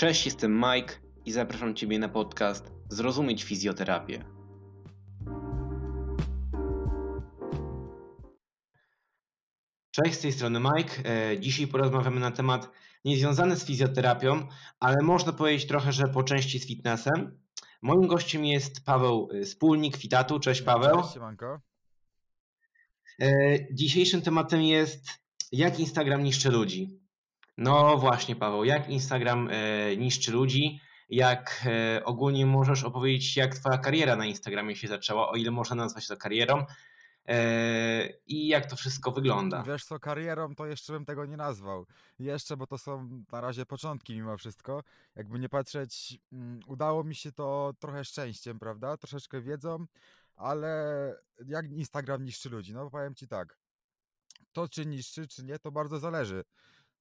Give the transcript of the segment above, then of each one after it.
Cześć, jestem Mike i zapraszam Ciebie na podcast Zrozumieć fizjoterapię. Cześć, z tej strony Mike. E, Dzisiaj porozmawiamy na temat niezwiązany z fizjoterapią, ale można powiedzieć trochę, że po części z fitnessem. Moim gościem jest Paweł y, Spólnik Fitatu. Cześć Paweł. Cześć, siemanko. E, Dzisiejszym tematem jest jak Instagram niszczy ludzi. No właśnie Paweł, jak Instagram e, niszczy ludzi, jak e, ogólnie możesz opowiedzieć jak twoja kariera na Instagramie się zaczęła, o ile można nazwać to karierą e, i jak to wszystko wygląda. Wiesz co, karierą to jeszcze bym tego nie nazwał. Jeszcze, bo to są na razie początki mimo wszystko. Jakby nie patrzeć, mm, udało mi się to trochę szczęściem, prawda? Troszeczkę wiedzą, ale jak Instagram niszczy ludzi? No powiem ci tak. To czy niszczy, czy nie, to bardzo zależy.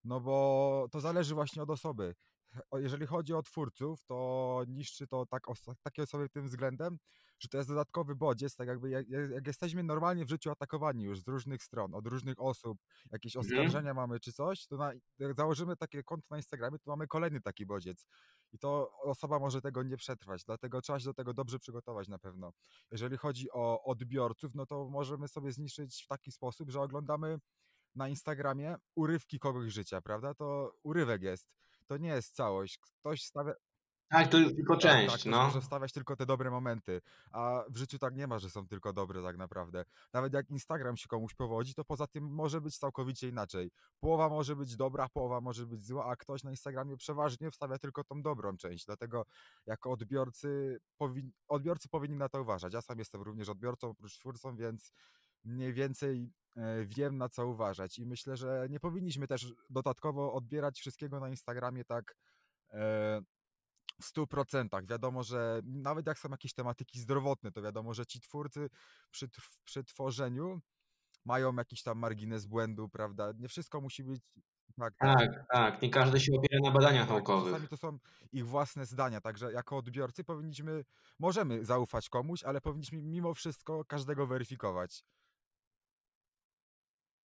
No bo to zależy właśnie od osoby. Jeżeli chodzi o twórców, to niszczy to tak takie osoby tym względem, że to jest dodatkowy bodziec, tak jakby jak, jak jesteśmy normalnie w życiu atakowani już z różnych stron, od różnych osób, jakieś Mhm. oskarżenia mamy czy coś, to na, jak założymy takie konto na Instagramie, to mamy kolejny taki bodziec. I to osoba może tego nie przetrwać, dlatego trzeba się do tego dobrze przygotować na pewno. Jeżeli chodzi o odbiorców, no to możemy sobie zniszczyć w taki sposób, że oglądamy na Instagramie urywki kogoś życia, prawda? To urywek jest. To nie jest całość. Ktoś stawia. Tak, to jest tylko Tak, tak, część, ktoś no. może wstawiać tylko te dobre momenty, a w życiu tak nie ma, że są tylko dobre tak naprawdę. Nawet jak Instagram się komuś powodzi, to poza tym może być całkowicie inaczej. Połowa może być dobra, połowa może być zła, a ktoś na Instagramie przeważnie wstawia tylko tą dobrą część. Dlatego jako odbiorcy, powin... odbiorcy powinni na to uważać. Ja sam jestem również odbiorcą, oprócz twórcą, więc mniej więcej wiem na co uważać i myślę, że nie powinniśmy też dodatkowo odbierać wszystkiego na Instagramie tak e, w stu procentach. Wiadomo, że nawet jak są jakieś tematyki zdrowotne, to wiadomo, że ci twórcy przy, przy tworzeniu mają jakiś tam margines błędu, prawda? Nie wszystko musi być tak, tak. Tak, tak, nie każdy się opiera na badaniach Tak, naukowych. czasami to są ich własne zdania, także jako odbiorcy powinniśmy, możemy zaufać komuś, ale powinniśmy mimo wszystko każdego weryfikować.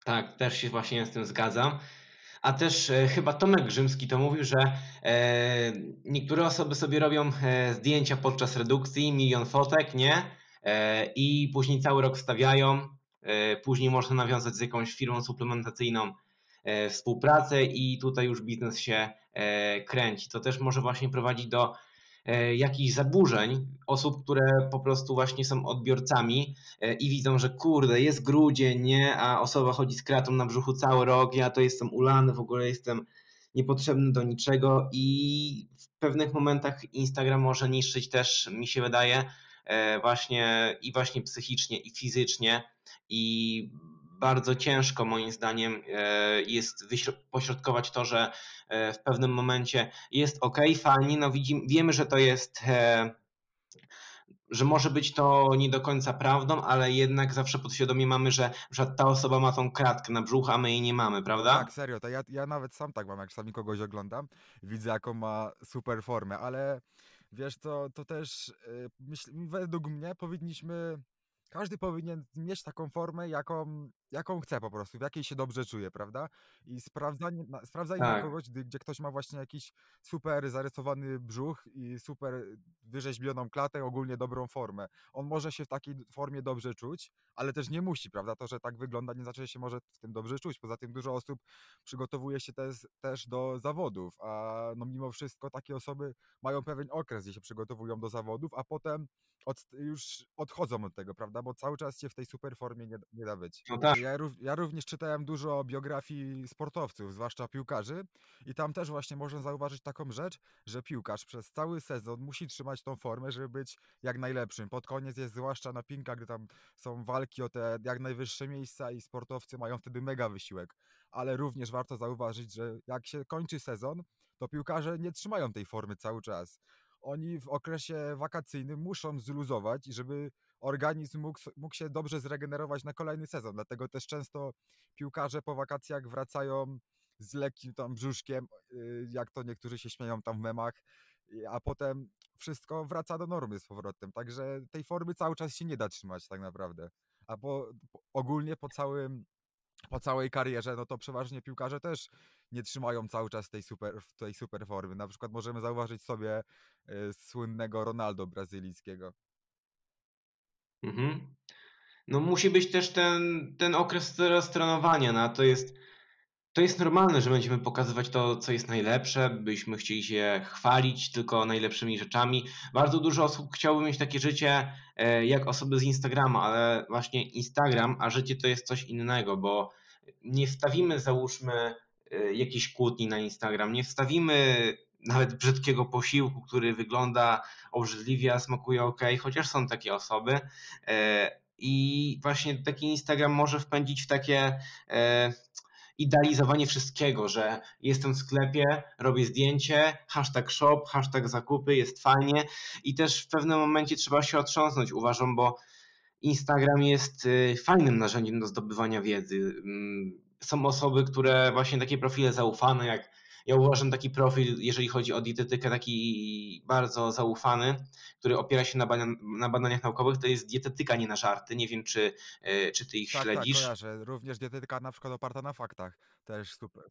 Tak, też się właśnie z tym zgadzam. A też e, chyba Tomek Grzymski to mówił, że e, niektóre osoby sobie robią e, zdjęcia podczas redukcji, milion fotek, nie? E, I później cały rok wstawiają. E, później można nawiązać z jakąś firmą suplementacyjną e, współpracę i tutaj już biznes się kręci. To też może właśnie prowadzić do jakichś zaburzeń osób, które po prostu właśnie są odbiorcami e, i widzą, że kurde, jest grudzień, nie? A osoba chodzi z kratą na brzuchu cały rok, ja to jestem ulany, w ogóle jestem niepotrzebny do niczego i w pewnych momentach Instagram może niszczyć też, mi się wydaje, e, właśnie i właśnie psychicznie i fizycznie i bardzo ciężko moim zdaniem e, jest pośrodkować to, że e, w pewnym momencie jest ok, fajnie, no widzimy, wiemy, że to jest e, że może być to nie do końca prawdą, ale jednak zawsze podświadomie mamy, że, że ta osoba ma tą kratkę na brzuchu, a my jej nie mamy, prawda? Tak, serio, to ja, ja nawet sam tak mam, jak czasami kogoś oglądam, widzę jaką ma super formę, ale wiesz co, to też myśl, według mnie powinniśmy, każdy powinien mieć taką formę, jaką, jaką chce po prostu, w jakiej się dobrze czuje, prawda? I sprawdzanie, sprawdzanie Tak. kogoś, gdy, gdzie ktoś ma właśnie jakiś super zarysowany brzuch i super wyrzeźbioną klatę, ogólnie dobrą formę. On może się w takiej formie dobrze czuć, ale też nie musi, prawda? To, że tak wygląda, nie znaczy, że się może w tym dobrze czuć. Poza tym dużo osób przygotowuje się też, też do zawodów, a no mimo wszystko takie osoby mają pewien okres, gdzie się przygotowują do zawodów, a potem od, już odchodzą od tego, prawda? Bo cały czas się w tej super formie nie, nie da być. No tak. Ja, rów- ja również czytałem dużo biografii sportowców, zwłaszcza piłkarzy, i tam też właśnie można zauważyć taką rzecz, że piłkarz przez cały sezon musi trzymać tą formę, żeby być jak najlepszym. Pod koniec jest zwłaszcza na pinkach, gdy tam są walki o te jak najwyższe miejsca i sportowcy mają wtedy mega wysiłek. Ale również warto zauważyć, że jak się kończy sezon, to piłkarze nie trzymają tej formy cały czas. Oni w okresie wakacyjnym muszą zluzować, żeby organizm mógł, mógł się dobrze zregenerować na kolejny sezon. Dlatego też często piłkarze po wakacjach wracają z lekkim tam brzuszkiem, y, jak to niektórzy się śmieją tam w memach, a potem wszystko wraca do normy z powrotem. Także tej formy cały czas się nie da trzymać tak naprawdę. A po ogólnie po całym po całej karierze, no to przeważnie piłkarze też nie trzymają cały czas tej super, tej super formy. Na przykład możemy zauważyć sobie y, słynnego Ronaldo brazylijskiego. Mhm. No musi być też ten, ten okres teraz trenowania, no to jest, to jest normalne, że będziemy pokazywać to, co jest najlepsze, byśmy chcieli się chwalić tylko najlepszymi rzeczami. Bardzo dużo osób chciałoby mieć takie życie e, jak osoby z Instagrama, ale właśnie Instagram, a życie to jest coś innego, bo nie wstawimy, załóżmy, e, jakiejś kłótni na Instagram, nie wstawimy nawet brzydkiego posiłku, który wygląda obrzydliwie, a smakuje ok, chociaż są takie osoby. E, I właśnie taki Instagram może wpędzić w takie e, idealizowanie wszystkiego, że jestem w sklepie, robię zdjęcie, hashtag shop, hashtag zakupy, jest fajnie i też w pewnym momencie trzeba się otrząsnąć, uważam, bo Instagram jest y, fajnym narzędziem do zdobywania wiedzy. Mm, są osoby, które właśnie takie profile zaufane, jak ja uważam taki profil, jeżeli chodzi o dietetykę, taki bardzo zaufany, który opiera się na, bada- na badaniach naukowych, to jest dietetyka nie na żarty. Nie wiem, czy, y, czy ty ich Tak, tak, śledzisz. kojarzę. Również dietetyka na przykład oparta na faktach. Też super.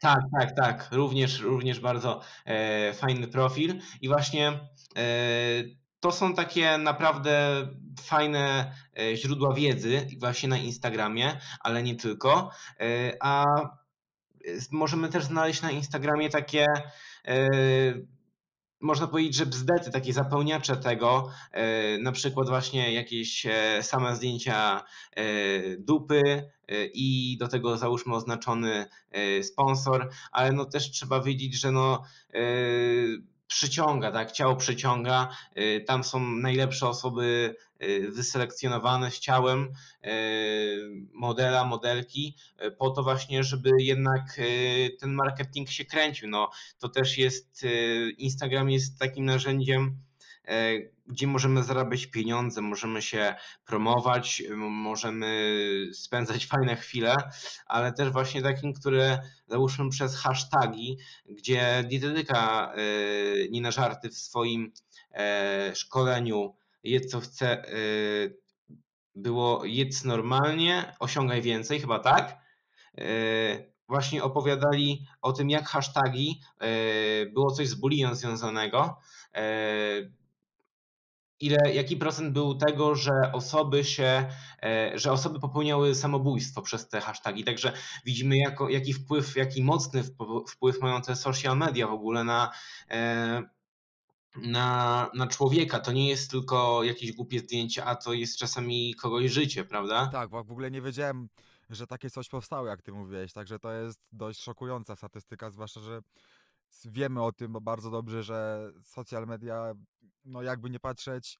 Tak, tak, tak. Również, również bardzo e, fajny profil. I właśnie e, to są takie naprawdę fajne e, źródła wiedzy właśnie na Instagramie, ale nie tylko. E, a możemy też znaleźć na Instagramie takie e, można powiedzieć, że bzdety, takie zapełniacze tego, e, na przykład właśnie jakieś e, same zdjęcia dupy i do tego załóżmy oznaczony sponsor, ale no też trzeba wiedzieć, że no przyciąga, tak, ciało przyciąga, tam są najlepsze osoby wyselekcjonowane z ciałem modela, modelki, po to właśnie, żeby jednak ten marketing się kręcił. No, to też jest, Instagram jest takim narzędziem, gdzie możemy zarabiać pieniądze, możemy się promować, możemy spędzać fajne chwile, ale też właśnie takim, które załóżmy przez hasztagi, gdzie dietetyka nie na żarty w swoim szkoleniu jedz co chce, było jedz normalnie, osiągaj więcej, chyba tak. Właśnie opowiadali o tym, jak hasztagi, było coś z bullyingiem związanego. Ile, jaki procent był tego, że osoby się, że osoby popełniały samobójstwo przez te hasztagi. Także widzimy, jako, jaki wpływ, jaki mocny wpływ mają te social media w ogóle na, na, na człowieka. To nie jest tylko jakieś głupie zdjęcie, a to jest czasami kogoś życie, prawda? Tak, bo w ogóle nie wiedziałem, że takie coś powstało, jak ty mówiłeś, także to jest dość szokująca statystyka, zwłaszcza, że wiemy o tym bardzo dobrze, że social media, no jakby nie patrzeć,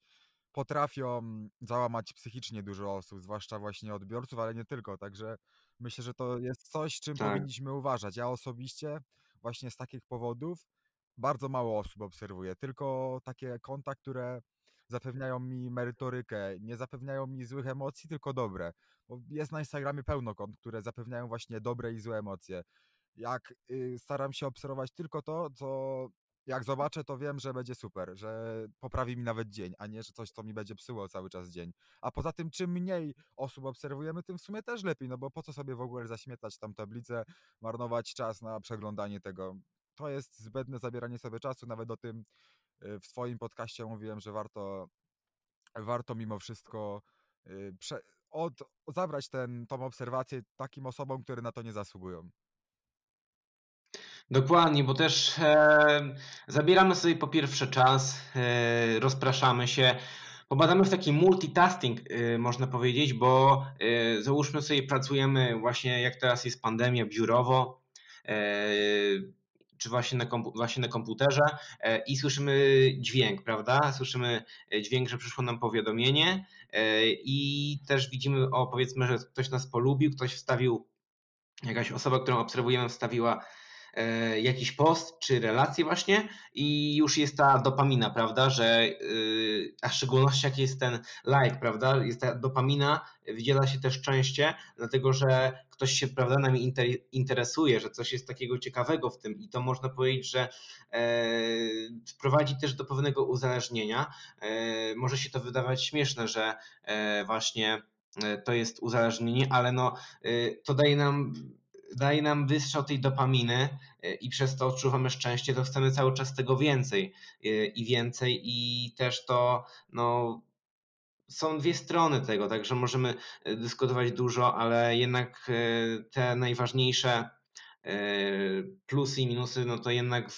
potrafią załamać psychicznie dużo osób, zwłaszcza właśnie odbiorców, ale nie tylko, także myślę, że to jest coś, czym Tak. powinniśmy uważać. Ja osobiście właśnie z takich powodów bardzo mało osób obserwuję, tylko takie konta, które zapewniają mi merytorykę, nie zapewniają mi złych emocji, tylko dobre. Bo jest na Instagramie pełno kont, które zapewniają właśnie dobre i złe emocje. Jak y, staram się obserwować tylko to, co jak zobaczę, to wiem, że będzie super, że poprawi mi nawet dzień, a nie, że coś, co mi będzie psuło cały czas dzień. A poza tym, czym mniej osób obserwujemy, tym w sumie też lepiej, no bo po co sobie w ogóle zaśmiecać tam tablicę, marnować czas na przeglądanie tego to jest zbędne zabieranie sobie czasu. Nawet o tym y, w swoim podcaście mówiłem, że warto, warto mimo wszystko y, prze, od, zabrać ten, tą obserwację takim osobom, które na to nie zasługują. Dokładnie, bo też e, zabieramy sobie po pierwsze czas, e, rozpraszamy się, pobadamy w taki multitasking, e, można powiedzieć, bo e, załóżmy sobie, pracujemy właśnie jak teraz jest pandemia biurowo. Czy właśnie na, właśnie na komputerze e, i słyszymy dźwięk, prawda? Słyszymy e, dźwięk, że przyszło nam powiadomienie e, i też widzimy, o powiedzmy, że ktoś nas polubił, ktoś wstawił, jakaś osoba, którą obserwujemy, wstawiła jakiś post czy relację właśnie i już jest ta dopamina, prawda, że y, a w szczególności jak jest ten like, prawda, jest ta dopamina, wydziela się też częściej, dlatego że ktoś się, prawda, nami interesuje, że coś jest takiego ciekawego w tym i to można powiedzieć, że e, prowadzi też do pewnego uzależnienia. E, może się to wydawać śmieszne, że właśnie to jest uzależnienie, ale no, to daje nam daje nam wystrzał tej dopaminy i przez to odczuwamy szczęście, to chcemy cały czas tego więcej i więcej i też to no, są dwie strony tego, także możemy dyskutować dużo, ale jednak te najważniejsze plusy i minusy, no to jednak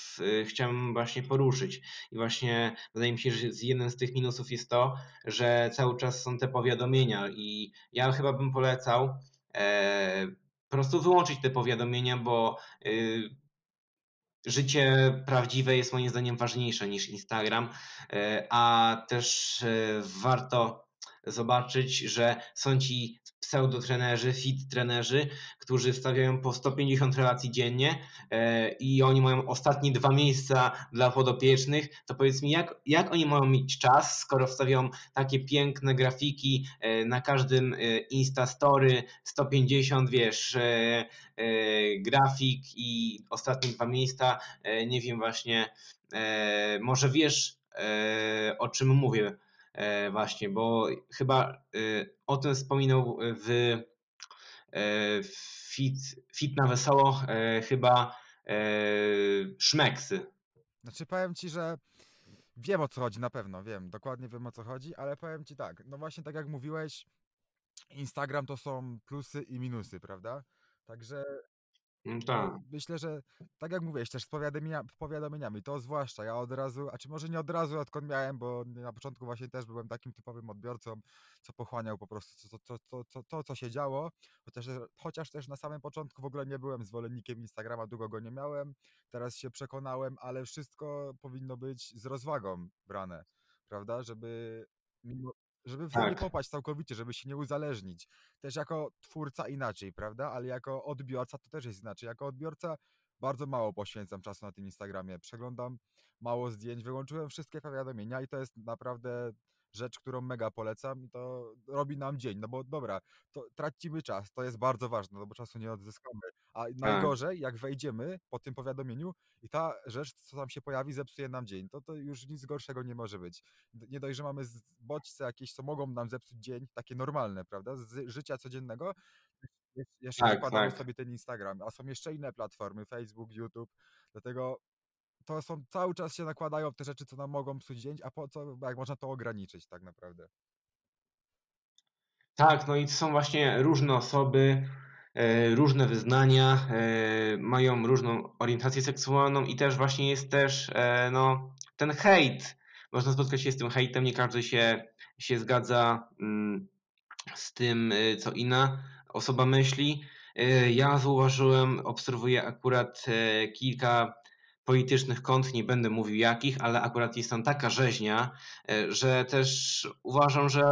chciałem właśnie poruszyć. I właśnie wydaje mi się, że jeden z tych minusów jest to, że cały czas są te powiadomienia i ja chyba bym polecał e, po prostu wyłączyć te powiadomienia, bo y, życie prawdziwe jest moim zdaniem ważniejsze niż Instagram, e, a też e, warto zobaczyć, że są ci pseudotrenerzy, fit trenerzy, którzy stawiają po 150 relacji dziennie e, i oni mają ostatnie dwa miejsca dla podopiecznych, to powiedz mi, jak, jak oni mają mieć czas, skoro wstawiają takie piękne grafiki e, na każdym e, Insta Story, 150, wiesz, grafik i ostatnie dwa miejsca, nie wiem właśnie, może wiesz o czym mówię, E, właśnie, bo chyba e, o tym wspominał w e, Fit, fit na Wesoło chyba Szmeksy. Znaczy powiem ci, że wiem o co chodzi na pewno, wiem, dokładnie wiem o co chodzi, ale powiem ci tak, no właśnie tak jak mówiłeś, Instagram to są plusy i minusy, prawda? Także tak. Myślę, że tak jak mówiłeś, też z powiadomienia, powiadomieniami, to zwłaszcza ja od razu, a czy może nie od razu, odkąd miałem, bo na początku właśnie też byłem takim typowym odbiorcą, co pochłaniał po prostu to, to, to, to, to co się działo, chociaż, chociaż też na samym początku w ogóle nie byłem zwolennikiem Instagrama, długo go nie miałem, teraz się przekonałem, ale wszystko powinno być z rozwagą brane, prawda, żeby mimo, żeby w to nie Tak. popaść całkowicie, żeby się nie uzależnić. Też jako twórca inaczej, prawda? Ale jako odbiorca to też jest inaczej. Jako odbiorca bardzo mało poświęcam czasu na tym Instagramie. Przeglądam mało zdjęć, wyłączyłem wszystkie powiadomienia i to jest naprawdę rzecz, którą mega polecam i to robi nam dzień, no bo dobra, to tracimy czas, to jest bardzo ważne, no bo czasu nie odzyskamy. A Tak. najgorzej, jak wejdziemy po tym powiadomieniu i ta rzecz, co tam się pojawi, zepsuje nam dzień, to to już nic gorszego nie może być. Nie dość, że mamy bodźce jakieś, co mogą nam zepsuć dzień, takie normalne, prawda, z życia codziennego, jeszcze Tak, zakładamy tak. sobie ten Instagram, a są jeszcze inne platformy, Facebook, YouTube, dlatego to są cały czas się nakładają te rzeczy, co nam mogą psuć dzień, a po co, jak można to ograniczyć tak naprawdę. Tak, no i są właśnie różne osoby, różne wyznania, e, mają różną orientację seksualną i też właśnie jest też e, no, ten hejt. Można spotkać się z tym hejtem, nie każdy się, się zgadza mm, z tym, co inna osoba myśli. Ja zauważyłem, obserwuję akurat kilka politycznych kont, nie będę mówił jakich, ale akurat jest tam taka rzeźnia, e, że też uważam, że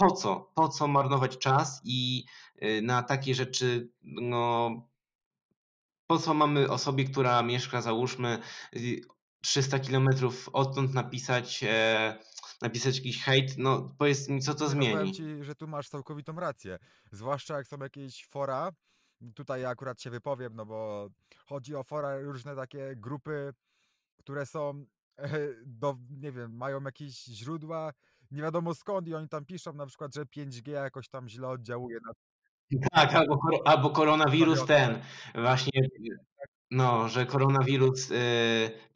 po co? Po co marnować czas i e, na takie rzeczy, no po co mamy osobie, która mieszka, załóżmy, 300 kilometrów odtąd napisać, e, napisać jakiś hejt, no powiedz mi, co to Nie, no powiem zmieni? ci, że tu masz całkowitą rację. Zwłaszcza jak są jakieś fora, tutaj ja akurat się wypowiem, no bo chodzi o fora, różne takie grupy, które są do, nie wiem, mają jakieś źródła, nie wiadomo skąd i oni tam piszą na przykład, że 5G jakoś tam źle oddziałuje na Tak, albo, albo koronawirus ten, właśnie, no, że koronawirus,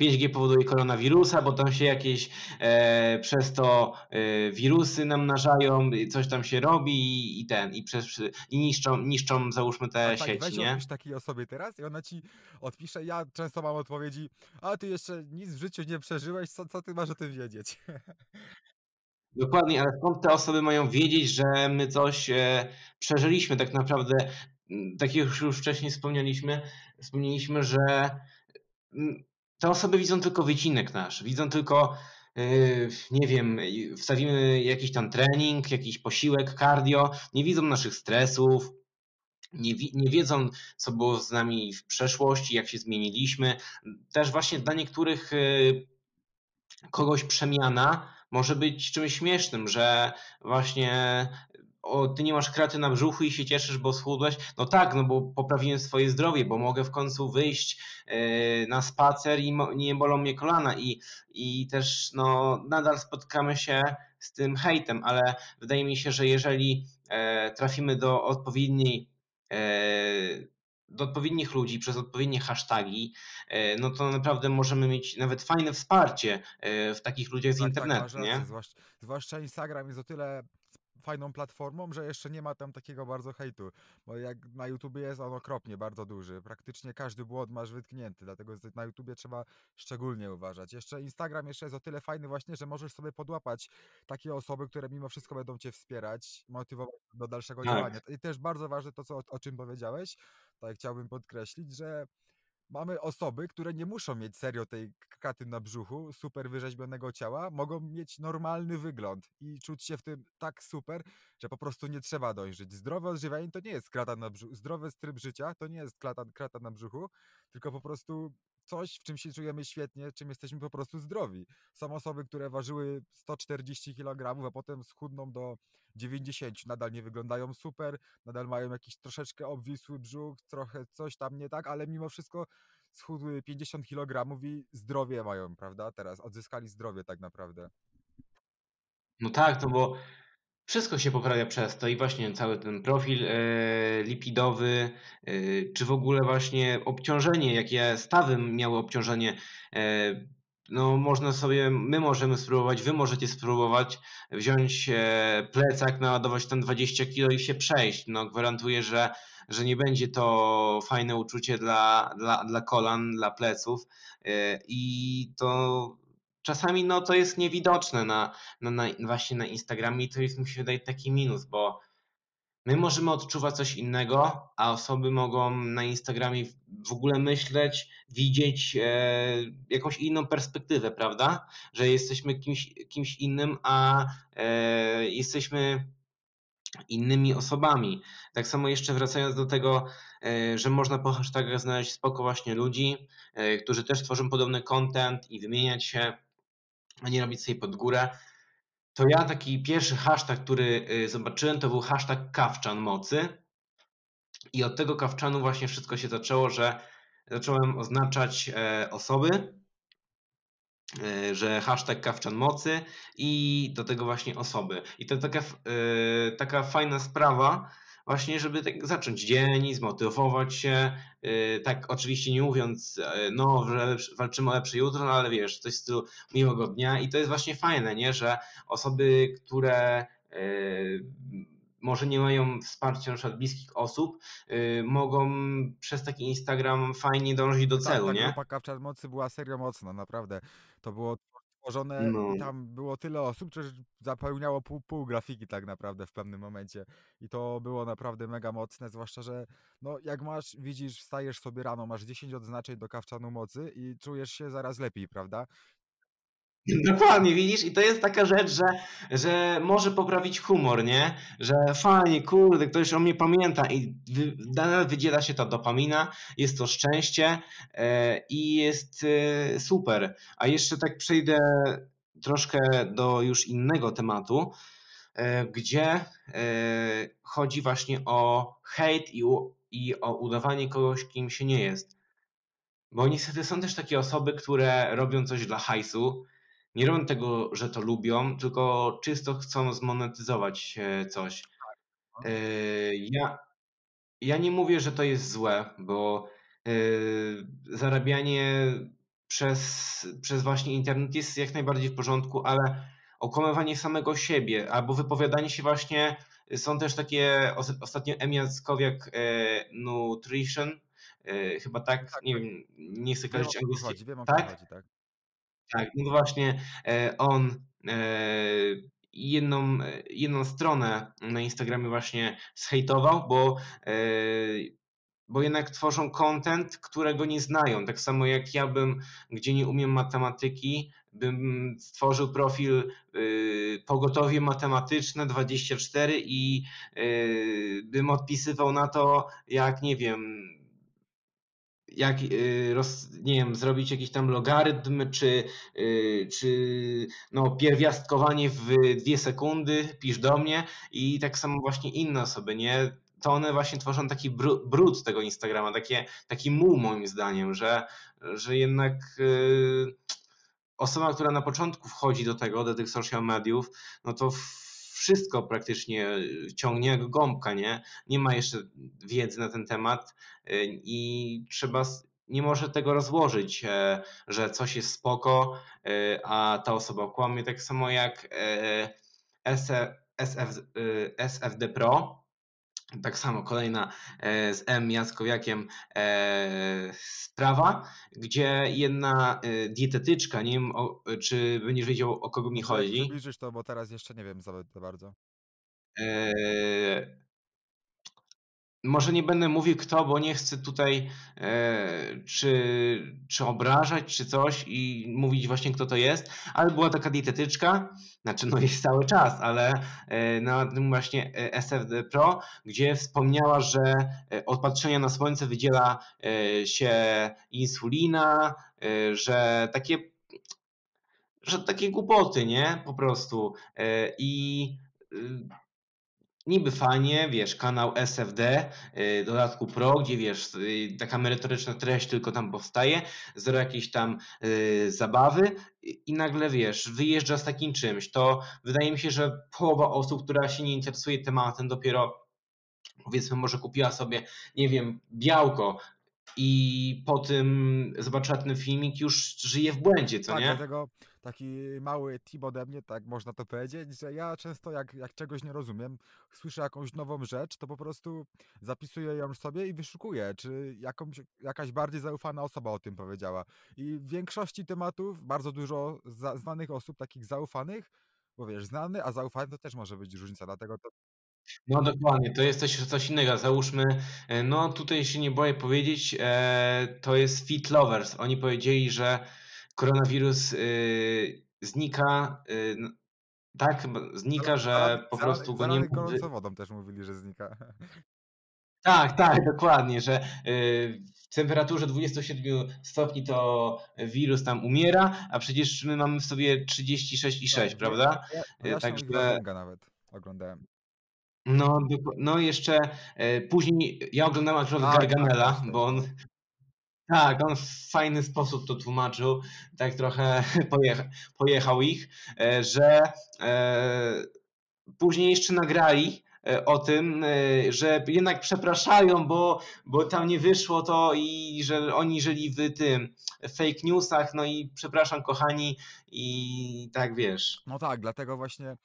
5G y, powoduje koronawirusa, bo tam się jakieś e, przez to e, wirusy namnażają, coś tam się robi i, i ten, i, przez, i niszczą, niszczą załóżmy te Tak, tak, sieci, weź nie? takiej osobie teraz i ona ci odpisze, ja często mam odpowiedzi, a ty jeszcze nic w życiu nie przeżyłeś, co, co ty masz o tym wiedzieć? Dokładnie, ale skąd te osoby mają wiedzieć, że my coś e, przeżyliśmy tak naprawdę? Tak jak już wcześniej wspomnieliśmy, wspomnieliśmy, że te osoby widzą tylko wycinek nasz, widzą tylko, e, nie wiem, wstawimy jakiś tam trening, jakiś posiłek, cardio, nie widzą naszych stresów, nie, nie wiedzą, co było z nami w przeszłości, jak się zmieniliśmy. Też właśnie dla niektórych e, kogoś przemiana może być czymś śmiesznym, że właśnie o, ty nie masz kraty na brzuchu i się cieszysz, bo schudłeś. No tak, no bo poprawiłem swoje zdrowie, bo mogę w końcu wyjść yy, na spacer i nie bolą mnie kolana i, i też no, nadal spotkamy się z tym hejtem, ale wydaje mi się, że jeżeli e, trafimy do odpowiedniej do odpowiednich ludzi, przez odpowiednie hasztagi, no to naprawdę możemy mieć nawet fajne wsparcie w takich ludziach z Tak, tak, internetu, rację. nie? Zwłaszcza, zwłaszcza Instagram jest o tyle fajną platformą, że jeszcze nie ma tam takiego bardzo hejtu, bo jak na YouTubie jest on okropnie bardzo duży, praktycznie każdy błąd masz wytknięty, dlatego na YouTubie trzeba szczególnie uważać. Jeszcze Instagram jeszcze jest o tyle fajny właśnie, że możesz sobie podłapać takie osoby, które mimo wszystko będą cię wspierać, motywować do dalszego Tak. działania. I też bardzo ważne to, co, o czym powiedziałeś, tak chciałbym podkreślić, że mamy osoby, które nie muszą mieć serio tej kraty na brzuchu, super wyrzeźbionego ciała, mogą mieć normalny wygląd i czuć się w tym tak super, że po prostu nie trzeba dojrzeć. Zdrowe odżywianie to nie jest krata na brzuchu, zdrowy tryb życia to nie jest krata na brzuchu, tylko po prostu coś, w czym się czujemy świetnie, czym jesteśmy po prostu zdrowi. Są osoby, które ważyły 140 kg, a potem schudną do 90, nadal nie wyglądają super, nadal mają jakiś troszeczkę obwisły brzuch, trochę coś tam nie tak, ale mimo wszystko schudły 50 kg i zdrowie mają, prawda? Teraz odzyskali zdrowie tak naprawdę. No tak, no bo wszystko się poprawia przez to i właśnie cały ten profil e, lipidowy, e, czy w ogóle właśnie obciążenie, jakie stawy miały obciążenie, e, no można sobie, my możemy spróbować, wy możecie spróbować wziąć plecak, naładować tam 20 kg i się przejść. No gwarantuję, że, że nie będzie to fajne uczucie dla, dla, dla kolan, dla pleców i to czasami no, to jest niewidoczne na, na, na, właśnie na Instagramie i to jest mi się wydaje taki minus, bo my możemy odczuwać coś innego, a osoby mogą na Instagramie w ogóle myśleć, widzieć e, jakąś inną perspektywę, prawda? Że jesteśmy kimś, kimś innym, a e, jesteśmy innymi osobami. Tak samo jeszcze wracając do tego, e, że można po hashtagach znaleźć spoko właśnie ludzi, e, którzy też tworzą podobny content i wymieniać się a nie robić sobie pod górę. To ja taki pierwszy hashtag, który y, zobaczyłem, to był hashtag kawczan mocy. I od tego kawczanu właśnie wszystko się zaczęło, że zacząłem oznaczać e, osoby, e, że hashtag kawczan mocy i do tego właśnie osoby. I to taka, e, taka fajna sprawa, właśnie, żeby tak zacząć dzień, zmotywować się. Y, tak, oczywiście nie mówiąc, e, no, że walczymy o lepsze jutro, no ale wiesz, coś w stylu miłego dnia i to jest właśnie fajne, nie, że osoby, które y, może nie mają wsparcia na przykład bliskich osób, y, mogą przez taki Instagram fajnie dążyć do Tak, celu, ta nie? grupa Kawczan Mocy była serio mocna, naprawdę. To było tworzone No. i tam było tyle osób, że zapełniało pół, pół grafiki tak naprawdę w pewnym momencie. I to było naprawdę mega mocne, zwłaszcza, że no jak masz, widzisz, wstajesz sobie rano, masz 10 odznaczeń do kawczanu mocy i czujesz się zaraz lepiej, prawda? Dokładnie, widzisz? I to jest taka rzecz, że, że może poprawić humor, nie? Że fajnie, kurde, ktoś o mnie pamięta i wy, nadal wydziela się ta dopamina, jest to szczęście e, i jest e, super. A jeszcze tak przejdę troszkę do już innego tematu, e, gdzie e, chodzi właśnie o hejt i, i o udawanie kogoś, kim się nie jest. Bo niestety są też takie osoby, które robią coś dla hajsu, nie robią tego, że to lubią, tylko czysto chcą zmonetyzować e, coś. Tak, no. E, ja, ja nie mówię, że to jest złe, bo e, zarabianie przez, przez właśnie internet jest jak najbardziej w porządku, ale okłamywanie samego siebie albo wypowiadanie się właśnie, są też takie, ostatnio Skowiak Nutrition, chyba tak, Tak, nie tak. wiem, nie chcę kojarzyć angielskiego. Tak? tak. Tak, no właśnie e, on e, jedną, jedną stronę na Instagramie właśnie zhejtował, bo, e, bo jednak tworzą content, którego nie znają. Tak samo jak ja bym, gdzie nie umiem matematyki, bym stworzył profil pogotowie matematyczne 24 i bym odpisywał na to, jak nie wiem, jak y, roz, nie wiem, zrobić jakiś tam logarytm, czy, y, czy no, pierwiastkowanie w dwie sekundy, pisz do mnie i tak samo właśnie inne osoby, nie? To one właśnie tworzą taki brud tego Instagrama, takie, taki muł moim zdaniem, że, że jednak yy, osoba, która na początku wchodzi do tego, do tych social mediów, no to wszystko praktycznie ciągnie jak gąbka, nie? Nie ma jeszcze wiedzy na ten temat i trzeba nie może tego rozłożyć, że coś jest spoko, a ta osoba kłamie, tak samo jak SF, SFD Pro, tak samo kolejna e, z M Jackowiakiem e, sprawa, gdzie jedna e, dietetyczka, nie wiem o, czy będziesz wiedział o kogo mi chodzi. Przybliżysz to, bo teraz jeszcze nie wiem za bardzo. Może nie będę mówił kto, bo nie chcę tutaj e, czy, czy obrażać, czy coś i mówić właśnie kto to jest, ale była taka dietetyczka, znaczy no jest cały czas, ale e, na tym właśnie e, SFD Pro, gdzie wspomniała, że e, od patrzenia na słońce wydziela e, się insulina, e, że takie że takie głupoty, nie? Po prostu. I y, niby fajnie, wiesz, kanał SFD, y, dodatku Pro, gdzie wiesz, y, taka merytoryczna treść tylko tam powstaje, zero jakiejś tam y, zabawy i nagle wiesz, wyjeżdża z takim czymś. To wydaje mi się, że połowa osób, która się nie interesuje tematem, dopiero powiedzmy może kupiła sobie, nie wiem, białko, i po tym zobaczyła ten filmik, już żyje w błędzie, co Tak, nie? dlatego taki mały tip ode mnie, tak można to powiedzieć, że ja często jak, jak czegoś nie rozumiem, słyszę jakąś nową rzecz, to po prostu zapisuję ją sobie i wyszukuję, czy jakąś, jakaś bardziej zaufana osoba o tym powiedziała. I w większości tematów bardzo dużo za, znanych osób, takich zaufanych, bo wiesz, znany, a zaufany to też może być różnica, dlatego to No dokładnie, to jest coś, coś innego. Załóżmy, e, no tutaj się nie boję powiedzieć, e, to jest Fit Lovers. Oni powiedzieli, że koronawirus y, znika, y, tak, znika, że po prostu go nie gorącą wodą też mówili, że znika. Tak, tak, dokładnie, że w temperaturze 27 stopni to wirus tam umiera, a przecież my mamy w sobie 36,6, Tak, prawda? ja- ich Także nawet oglądałem. No, no jeszcze e, później ja oglądałem akurat Tak, tak, Gargamela, też, też. bo on tak, on w fajny sposób to tłumaczył, tak trochę pojecha, pojechał ich, e, że e, później jeszcze nagrali o tym, że jednak przepraszają, bo, bo tam nie wyszło to i że oni żyli w tym fake newsach, no i przepraszam kochani i tak wiesz. No tak, dlatego właśnie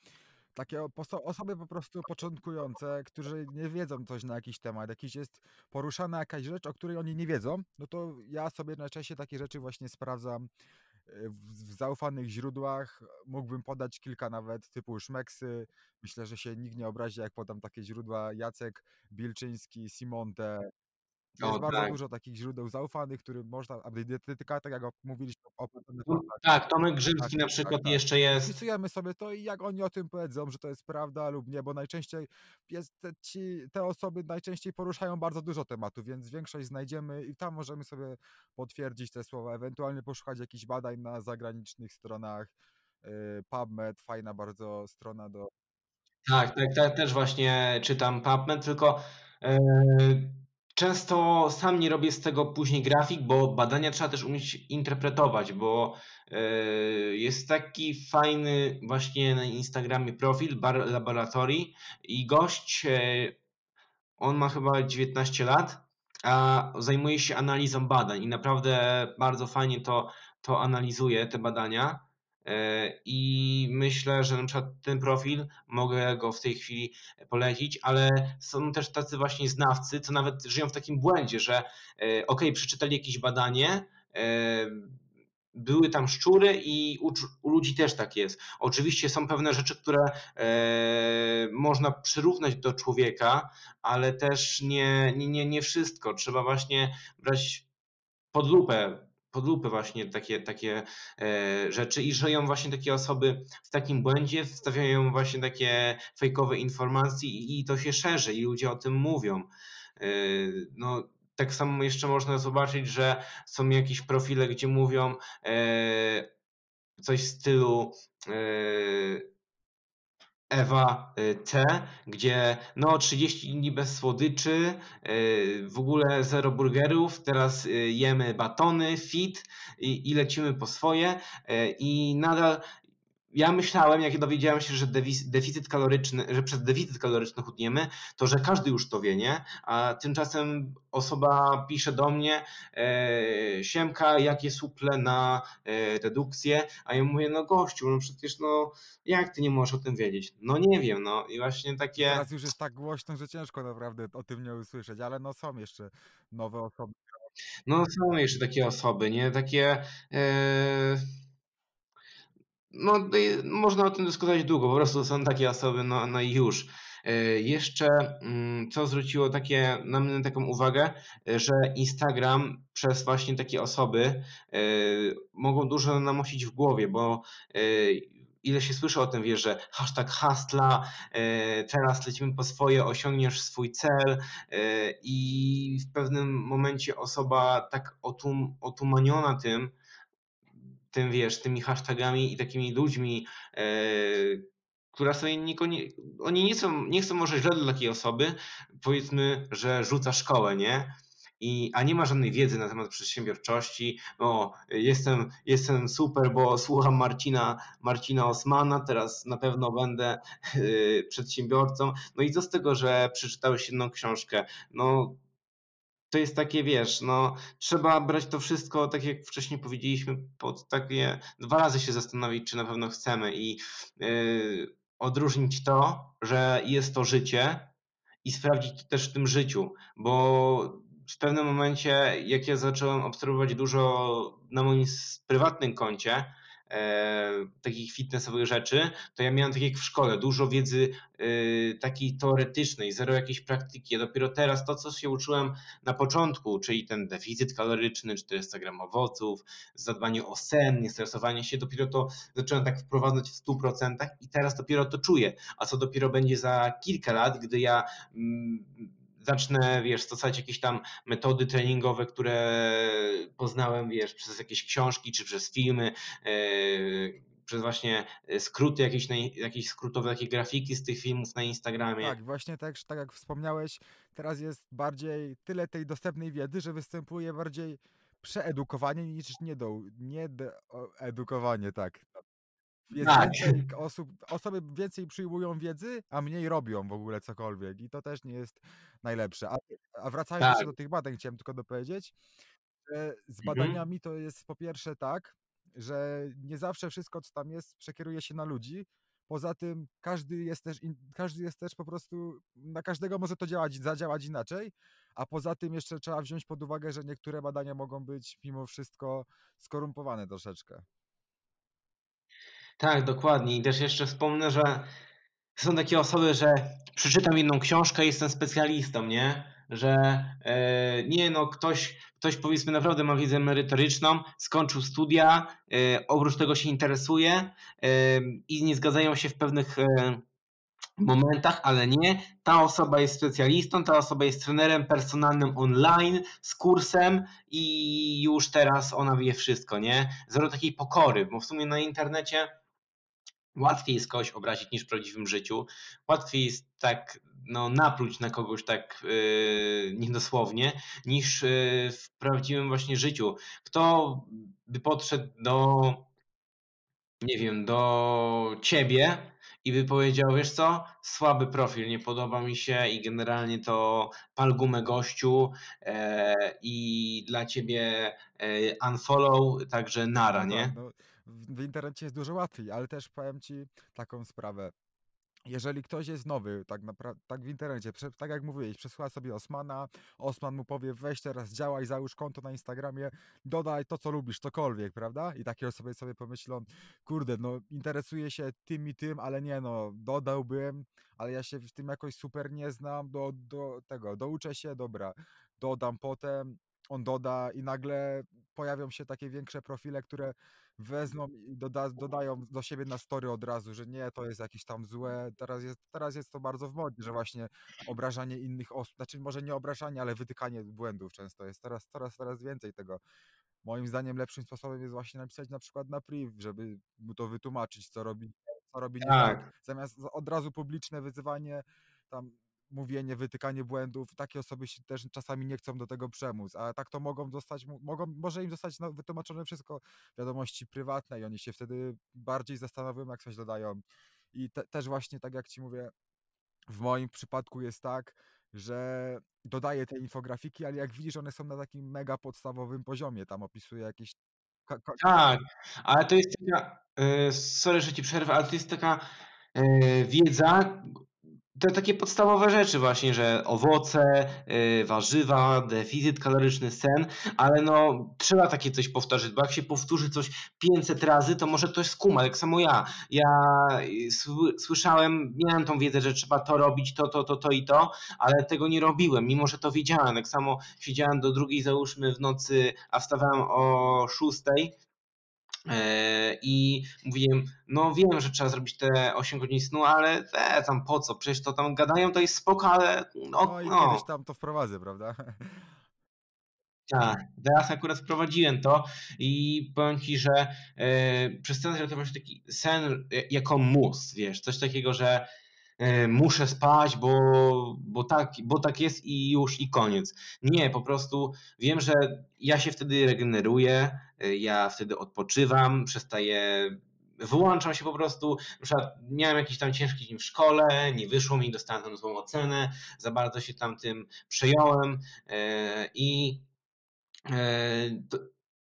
takie osoby po prostu początkujące, którzy nie wiedzą coś na jakiś temat, jakiś jest poruszana jakaś rzecz, o której oni nie wiedzą, no to ja sobie najczęściej takie rzeczy właśnie sprawdzam e, w zaufanych źródłach. Mógłbym podać kilka nawet typu Szmeksy. Myślę, że się nikt nie obrazi, jak podam takie źródła. Jacek Bilczyński, Simonte. Jest O, bardzo tak. dużo takich źródeł zaufanych, którym można, a dietetyka, tak jak mówiliśmy o No, tak, Tomek Tak, Grzymski na tak, przykład tak. jeszcze jest. Wpisujemy sobie to i jak oni o tym powiedzą, że to jest prawda lub nie, bo najczęściej jest te, ci, te osoby najczęściej poruszają bardzo dużo tematów, więc większość znajdziemy i tam możemy sobie potwierdzić te słowa, ewentualnie poszukać jakichś badań na zagranicznych stronach. Yy, PubMed, fajna bardzo strona do. Tak, tak, tak, też właśnie czytam PubMed, tylko e, często sam nie robię z tego później grafik, bo badania trzeba też umieć interpretować, bo e, jest taki fajny właśnie na Instagramie profil Bar Laboratory i gość, e, on ma chyba 19 lat, a zajmuje się analizą badań i naprawdę bardzo fajnie to, to analizuje, te badania. E, I myślę, że na przykład ten profil mogę go w tej chwili polecić, ale są też tacy właśnie znawcy, co nawet żyją w takim błędzie, że e, ok, przeczytali jakieś badanie, e, były tam szczury i u, u ludzi też tak jest. Oczywiście są pewne rzeczy, które e, można przyrównać do człowieka, ale też nie, nie, nie, nie wszystko. Trzeba właśnie brać pod lupę pod lupę właśnie takie, takie e, rzeczy i żyją właśnie takie osoby w takim błędzie, wstawiają właśnie takie fejkowe informacje i, to się szerzy i ludzie o tym mówią. E, no, tak samo jeszcze można zobaczyć, że są jakieś profile, gdzie mówią e, coś w stylu Ewa y, T, gdzie no 30 dni bez słodyczy, y, w ogóle zero burgerów, teraz y, jemy batony, fit i, i lecimy po swoje i nadal ja myślałem, jak dowiedziałem się, że deficyt kaloryczny, że przez deficyt kaloryczny chudniemy, to że każdy już to wie, nie? A tymczasem osoba pisze do mnie, e, Siemka, jakie suple na e, redukcję, a ja mówię, no gościu, no przecież no jak ty nie możesz o tym wiedzieć? No nie wiem, no i właśnie takie... Teraz już jest tak głośno, że ciężko naprawdę o tym nie usłyszeć, ale no są jeszcze nowe osoby. No są jeszcze takie osoby, nie? Takie... E no, można o tym dyskutować długo, po prostu są takie osoby, no, no i już. E, jeszcze mm, co zwróciło takie, na mnie taką uwagę, e, że Instagram przez właśnie takie osoby e, mogą dużo namosić w głowie, bo ile się słyszy o tym, wiesz, że hashtag hastla, teraz lecimy po swoje, osiągniesz swój cel i w pewnym momencie osoba tak otum, otumaniona tym, tym, wiesz, tymi hashtagami i takimi ludźmi, e, która sobie oni nie chcą, nie chcą może źle dla takiej osoby, powiedzmy, że rzuca szkołę, nie? I, a nie ma żadnej wiedzy na temat przedsiębiorczości. O, jestem, jestem super, bo słucham Marcina, Marcina Osmana, teraz na pewno będę yy, przedsiębiorcą. No i co z tego, że przeczytałeś jedną książkę? No, to jest takie, wiesz, no trzeba brać to wszystko, tak jak wcześniej powiedzieliśmy, pod takie dwa razy się zastanowić, czy na pewno chcemy i yy, odróżnić to, że jest to życie i sprawdzić to też w tym życiu, bo w pewnym momencie, jak ja zacząłem obserwować dużo na moim prywatnym koncie, e, takich fitnessowych rzeczy, to ja miałem tak jak w szkole, dużo wiedzy e, takiej teoretycznej, zero jakiejś praktyki. Ja dopiero teraz to, co się uczyłem na początku, czyli ten deficyt kaloryczny, 400 gram owoców, zadbanie o sen, niestresowanie się, dopiero to zacząłem tak wprowadzać w 100% i teraz dopiero to czuję. A co dopiero będzie za kilka lat, gdy ja mm, zacznę, wiesz, stosować jakieś tam metody treningowe, które poznałem, wiesz, przez jakieś książki czy przez filmy, e, przez właśnie skróty, jakieś, jakieś skrótowe takie grafiki z tych filmów na Instagramie. Tak, właśnie tak, tak jak wspomniałeś, teraz jest bardziej tyle tej dostępnej wiedzy, że występuje bardziej przeedukowanie niż niedoedukowanie, tak. Jest Tak. więcej osób, osoby więcej przyjmują wiedzy, a mniej robią w ogóle cokolwiek i to też nie jest najlepsze. A, a wracając jeszcze Tak. do tych badań, chciałem tylko dopowiedzieć, że z Mhm. badaniami to jest po pierwsze tak, że nie zawsze wszystko, co tam jest, przekieruje się na ludzi. Poza tym każdy jest też, każdy jest też po prostu, na każdego może to działać, zadziałać inaczej, a poza tym jeszcze trzeba wziąć pod uwagę, że niektóre badania mogą być mimo wszystko skorumpowane troszeczkę. Tak, dokładnie. I też jeszcze wspomnę, że są takie osoby, że przeczytam jedną książkę i jestem specjalistą, nie? Że e, nie, no ktoś, ktoś powiedzmy naprawdę ma wiedzę merytoryczną, skończył studia, e, oprócz tego się interesuje e, i nie zgadzają się w pewnych e, momentach, ale nie. Ta osoba jest specjalistą, ta osoba jest trenerem personalnym online z kursem i już teraz ona wie wszystko, nie? Zero takiej pokory, bo w sumie na internecie łatwiej jest kogoś obrazić niż w prawdziwym życiu. Łatwiej jest tak no, napluć na kogoś tak yy, niedosłownie, niż yy, w prawdziwym właśnie życiu. Kto by podszedł do, nie wiem, do ciebie i by powiedział, wiesz co, słaby profil, nie podoba mi się i generalnie to pal gumę gościu e, i dla ciebie e, unfollow, także nara, No tak, nie? no, w, w internecie jest dużo łatwiej, ale też powiem ci taką sprawę. Jeżeli ktoś jest nowy, tak tak w internecie, tak jak mówiłeś, przesłucha sobie Osmana, Osman mu powie, weź teraz działaj, załóż konto na Instagramie, dodaj to, co lubisz, cokolwiek, prawda? I takie osoby sobie pomyślą, kurde, no interesuje się tym i tym, ale nie no, dodałbym, ale ja się w tym jakoś super nie znam, do, do tego, douczę się, dobra, dodam potem, on doda i nagle pojawią się takie większe profile, które wezmą i doda, dodają do siebie na story od razu, że nie, to jest jakieś tam złe. Teraz jest, teraz jest to bardzo w modzie, że właśnie obrażanie innych osób, znaczy może nie obrażanie, ale wytykanie błędów często jest. Teraz coraz, coraz więcej tego. Moim zdaniem lepszym sposobem jest właśnie napisać na przykład na priv, żeby mu to wytłumaczyć, co robi, co robi nie tak. Tak. Zamiast od razu publiczne wyzywanie tam mówienie, wytykanie błędów, takie osoby się też czasami nie chcą do tego przemóc, a tak to mogą dostać, mogą, może im zostać no, wytłumaczone wszystko wiadomości prywatne i oni się wtedy bardziej zastanowią, jak coś dodają. I te, też właśnie tak jak ci mówię, w moim przypadku jest tak, że dodaję te infografiki, ale jak widzisz, one są na takim mega podstawowym poziomie. Tam opisuję jakieś. Tak, ale to jest taka, e, sorry, że ci przerwę, ale to jest taka e, wiedza, te takie podstawowe rzeczy właśnie, że owoce, yy, warzywa, deficyt kaloryczny, sen, ale no trzeba takie coś powtórzyć, bo jak się powtórzy coś 500 razy, to może ktoś skuma, tak samo ja. Ja y, słyszałem, miałem tą wiedzę, że trzeba to robić, to, to, to, to i to, ale tego nie robiłem, mimo że to wiedziałem. Tak samo siedziałem do drugiej, załóżmy w nocy, a wstawałem o szóstej, I mówiłem, no wiem, że trzeba zrobić te 8 godzin snu, ale te, tam po co? Przecież to tam gadają, to jest spoko, ale no, no i no. kiedyś tam to wprowadzę, prawda? Tak, teraz akurat wprowadziłem to i powiem Ci, że yy, przez ten to właśnie taki sen jako mus, wiesz, coś takiego, że E, muszę spać, bo, bo, tak, bo tak jest i już i koniec. Nie, po prostu wiem, że ja się wtedy regeneruję, e, ja wtedy odpoczywam, przestaję wyłączam się po prostu. Na przykład miałem jakiś tam ciężki dzień w szkole, nie wyszło mi, dostałem tam złą ocenę, za bardzo się tam tym przejąłem e, i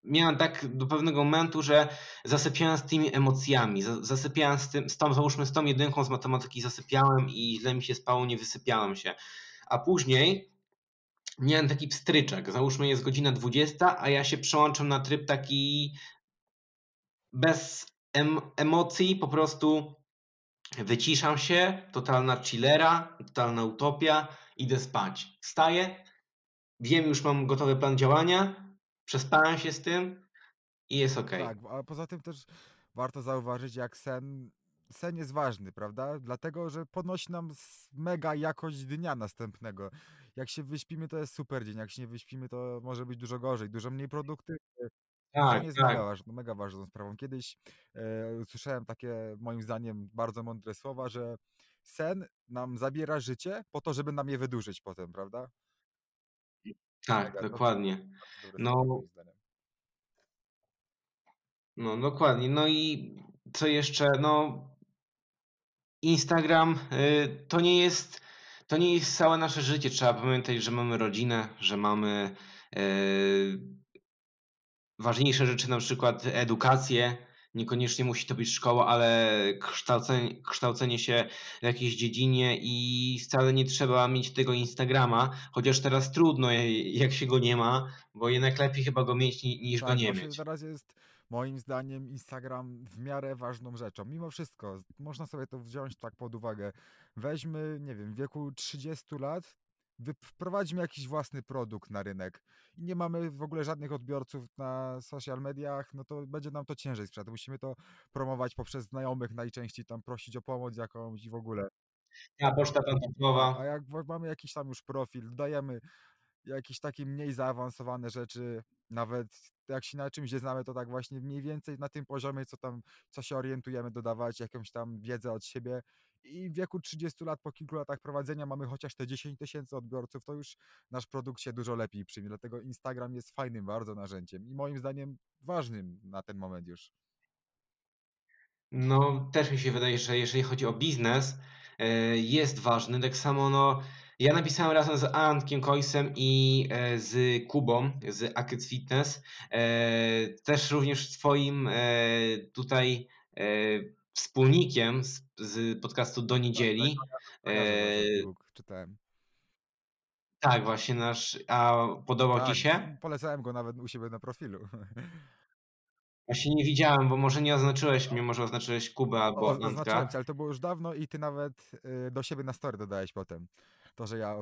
miałem tak do pewnego momentu, że zasypiałem z tymi emocjami, zasypiałem z, tym, z tą, załóżmy z tą jedynką z matematyki zasypiałem i źle mi się spało, nie wysypiałem się. A później miałem taki pstryczek, załóżmy jest godzina 20, a ja się przełączam na tryb taki bez em emocji, po prostu wyciszam się, totalna chillera, totalna utopia, idę spać. Wstaję, wiem, już mam gotowy plan działania, Przespałem się z tym i jest ok. Tak, a poza tym też warto zauważyć, jak sen, sen jest ważny, prawda? Dlatego, że podnosi nam mega jakość dnia następnego. Jak się wyśpimy, to jest super dzień. Jak się nie wyśpimy, to może być dużo gorzej, dużo mniej produktywny. Tak, Sen jest tak. mega, ważną, mega ważną sprawą. Kiedyś e, usłyszałem takie, moim zdaniem, bardzo mądre słowa, że sen nam zabiera życie po to, żeby nam je wydłużyć potem, prawda? Tak, dokładnie. No, no dokładnie. No i co jeszcze? No, Instagram y, to nie jest to nie jest całe nasze życie. Trzeba pamiętać, że mamy rodzinę, że mamy y, ważniejsze rzeczy, na przykład edukację. Niekoniecznie musi to być szkoła, ale kształcenie, kształcenie się w jakiejś dziedzinie i wcale nie trzeba mieć tego Instagrama, chociaż teraz trudno, jak się go nie ma, bo jednak lepiej chyba go mieć niż tak, go nie mieć. Teraz jest moim zdaniem Instagram w miarę ważną rzeczą. Mimo wszystko, można sobie to wziąć tak pod uwagę. Weźmy, nie wiem, w wieku 30 lat, wprowadźmy jakiś własny produkt na rynek i nie mamy w ogóle żadnych odbiorców na social mediach, no to będzie nam to ciężej sprzedać. Musimy to promować poprzez znajomych najczęściej, tam prosić o pomoc jakąś i w ogóle. A poczta kontaktowa. A jak mamy jakiś tam już profil, dajemy jakieś takie mniej zaawansowane rzeczy, nawet jak się na czymś nie znamy, to tak właśnie mniej więcej na tym poziomie, co tam, co się orientujemy, dodawać jakąś tam wiedzę od siebie i w wieku 30 lat, po kilku latach prowadzenia mamy chociaż te 10 tysięcy odbiorców, to już nasz produkt się dużo lepiej przyjmie, dlatego Instagram jest fajnym bardzo narzędziem i moim zdaniem ważnym na ten moment już. No, też mi się wydaje, że jeżeli chodzi o biznes, e, jest ważny. Tak samo, no, ja napisałem razem z Antkiem Koisem i e, z Kubą z Akids Fitness, e, też również swoim tutaj wspólnikiem z, z podcastu Do Niedzieli. Tak, e, czytałem. Tak, właśnie nasz. A podobał tak, ci się? Polecałem go nawet u siebie na profilu. Właśnie nie widziałem, bo może nie oznaczyłeś mnie, może oznaczyłeś Kubę albo o. Oznaczyłem cię, ale to było już dawno i ty nawet y, do siebie na story dodałeś potem. To, że ja...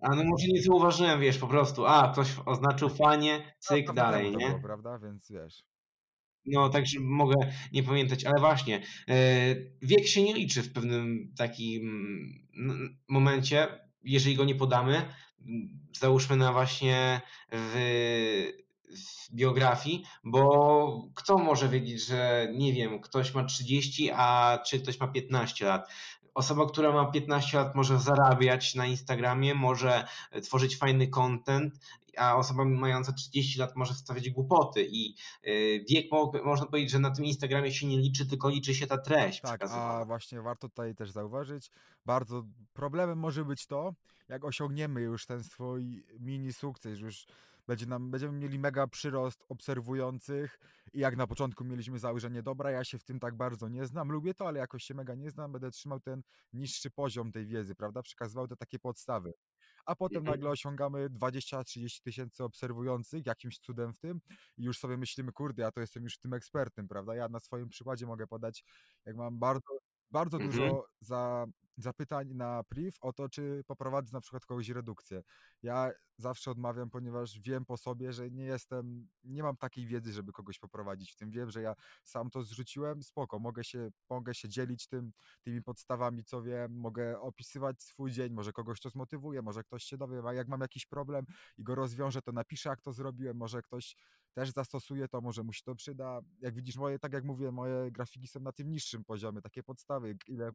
A no może nie zauważyłem, wiesz, po prostu. A, ktoś oznaczył fanie, cyk, dalej, nie? Było, prawda? Więc wiesz. No, także mogę nie pamiętać, ale właśnie, e, wiek się nie liczy w pewnym takim momencie, jeżeli go nie podamy. Załóżmy na właśnie w, w biografii, bo kto może wiedzieć, że nie wiem, ktoś ma 30, a czy ktoś ma 15 lat. Osoba, która ma 15 lat może zarabiać na Instagramie, może tworzyć fajny content, a osoba mająca 30 lat może wstawiać głupoty i y, wiek można powiedzieć, że na tym Instagramie się nie liczy, tylko liczy się ta treść Tak, a właśnie warto tutaj też zauważyć, bardzo problemem może być to, jak osiągniemy już ten swój mini sukces, już będzie nam, będziemy mieli mega przyrost obserwujących i jak na początku mieliśmy założenie, dobra, ja się w tym tak bardzo nie znam, lubię to, ale jakoś się mega nie znam, będę trzymał ten niższy poziom tej wiedzy, prawda? Przekazywał te takie podstawy a potem Mhm. nagle osiągamy 20-30 tysięcy obserwujących jakimś cudem w tym i już sobie myślimy, kurde, ja to jestem już w tym ekspertem, prawda? Ja na swoim przykładzie mogę podać, jak mam bardzo, bardzo Mhm. dużo za, zapytań na priv o to, czy poprowadzę na przykład kogoś redukcję. Ja zawsze odmawiam, ponieważ wiem po sobie, że nie jestem, nie mam takiej wiedzy, żeby kogoś poprowadzić w tym. Wiem, że ja sam to zrzuciłem, spoko, mogę się, mogę się dzielić tym, tymi podstawami, co wiem, mogę opisywać swój dzień, może kogoś to zmotywuje, może ktoś się dowie, a jak mam jakiś problem i go rozwiążę, to napiszę, jak to zrobiłem, może ktoś też zastosuje to, może mu się to przyda. Jak widzisz, moje, tak jak mówię, moje grafiki są na tym niższym poziomie, takie podstawy, ile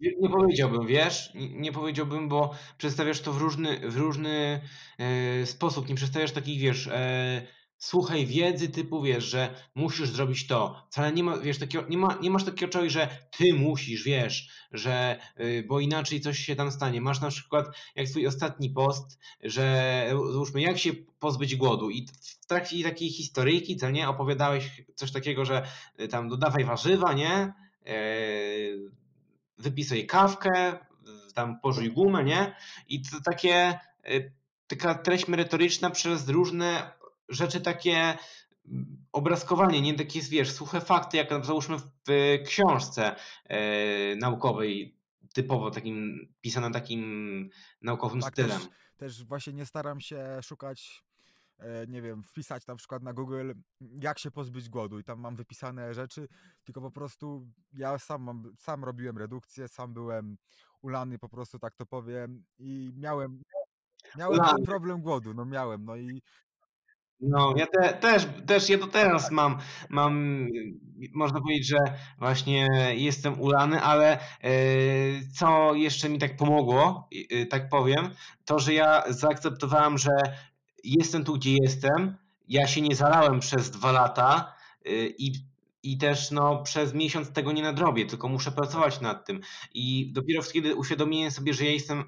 Nie, powiedziałbym, wiesz, nie, nie powiedziałbym, bo przedstawiasz to w różny, w różny e, sposób. Nie przedstawiasz takich, wiesz, e, słuchaj wiedzy typu, wiesz, że musisz zrobić to. Wcale nie ma, wiesz, takiego, nie, ma, nie masz takiego czegoś, że ty musisz, wiesz, że, e, bo inaczej coś się tam stanie. Masz na przykład, jak swój ostatni post, że załóżmy, jak się pozbyć głodu i w trakcie takiej historyjki, co nie, opowiadałeś coś takiego, że e, tam dodawaj warzywa, nie? E, wypisuj kawkę, tam pożuj gumę, nie? I to takie, y, taka treść merytoryczna przez różne rzeczy takie mm, obrazkowanie, nie takie, wiesz, suche fakty, jak załóżmy w książce e, naukowej, typowo takim, pisane takim naukowym tak stylem. też, też właśnie nie staram się szukać E, nie wiem, wpisać na przykład na Google, jak się pozbyć głodu i tam mam wypisane rzeczy, tylko po prostu ja sam, mam, sam robiłem redukcję, sam byłem ulany, po prostu tak to powiem i miałem, miałem problem głodu, no miałem, no i no, ja te, też, też, ja to teraz mam, mam, można powiedzieć, że właśnie jestem ulany, ale yy, co jeszcze mi tak pomogło, yy, tak powiem, to, że ja zaakceptowałem, że jestem tu, gdzie jestem. Ja się nie zalałem przez dwa lata y, i, i też no, przez miesiąc tego nie nadrobię, tylko muszę pracować nad tym. I dopiero kiedy uświadomiłem sobie, że ja jestem,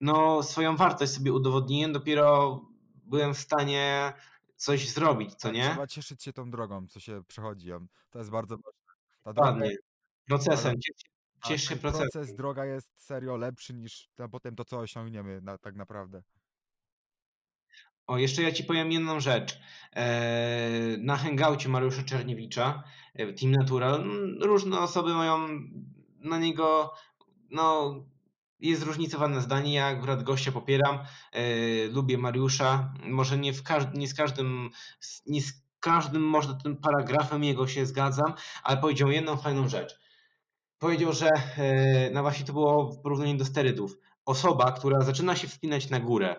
no, swoją wartość sobie udowodniłem, dopiero byłem w stanie coś zrobić, co tak, nie? trzeba cieszyć się tą drogą, co się przechodzi. To jest bardzo ważne. Dokładnie. Procesem. Ciesz, się procesem. Proces, droga jest serio lepszy niż potem to, co osiągniemy na, tak naprawdę. O, jeszcze ja ci powiem jedną rzecz. E, na hangoucie Mariusza Czerniewicza, e, Team Natural, różne osoby mają na niego, no, jest zróżnicowane zdanie. Ja akurat gościa popieram, e, lubię Mariusza. Może nie, w każdym, nie z każdym, nie z każdym może tym paragrafem jego się zgadzam, ale powiedział jedną fajną rzecz. Powiedział, że no właśnie to było w porównaniu do sterydów. Osoba, która zaczyna się wspinać na górę,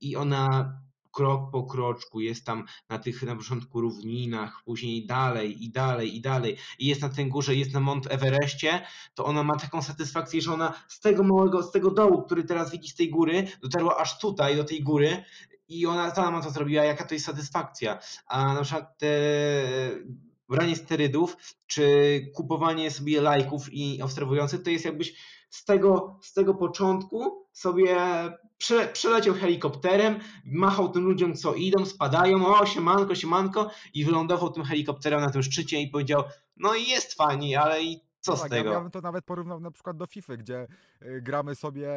i ona krok po kroczku jest tam na tych na początku równinach, później dalej i dalej i dalej i jest na tej górze, jest na Mont Everestie, to ona ma taką satysfakcję, że ona z tego małego, z tego dołu, który teraz widzi z tej góry, dotarła aż tutaj do tej góry i ona sama to zrobiła, jaka to jest satysfakcja. A na przykład te branie sterydów, czy kupowanie sobie lajków i obserwujących, to jest jakbyś z tego, z tego początku sobie prze, przeleciał helikopterem, machał tym ludziom, co idą, spadają, o siemanko, siemanko i wylądował tym helikopterem na tym szczycie i powiedział, no i jest fajnie, ale i co no z tak, tego? Ja bym to nawet porównał na przykład do FIFA, gdzie y, gramy sobie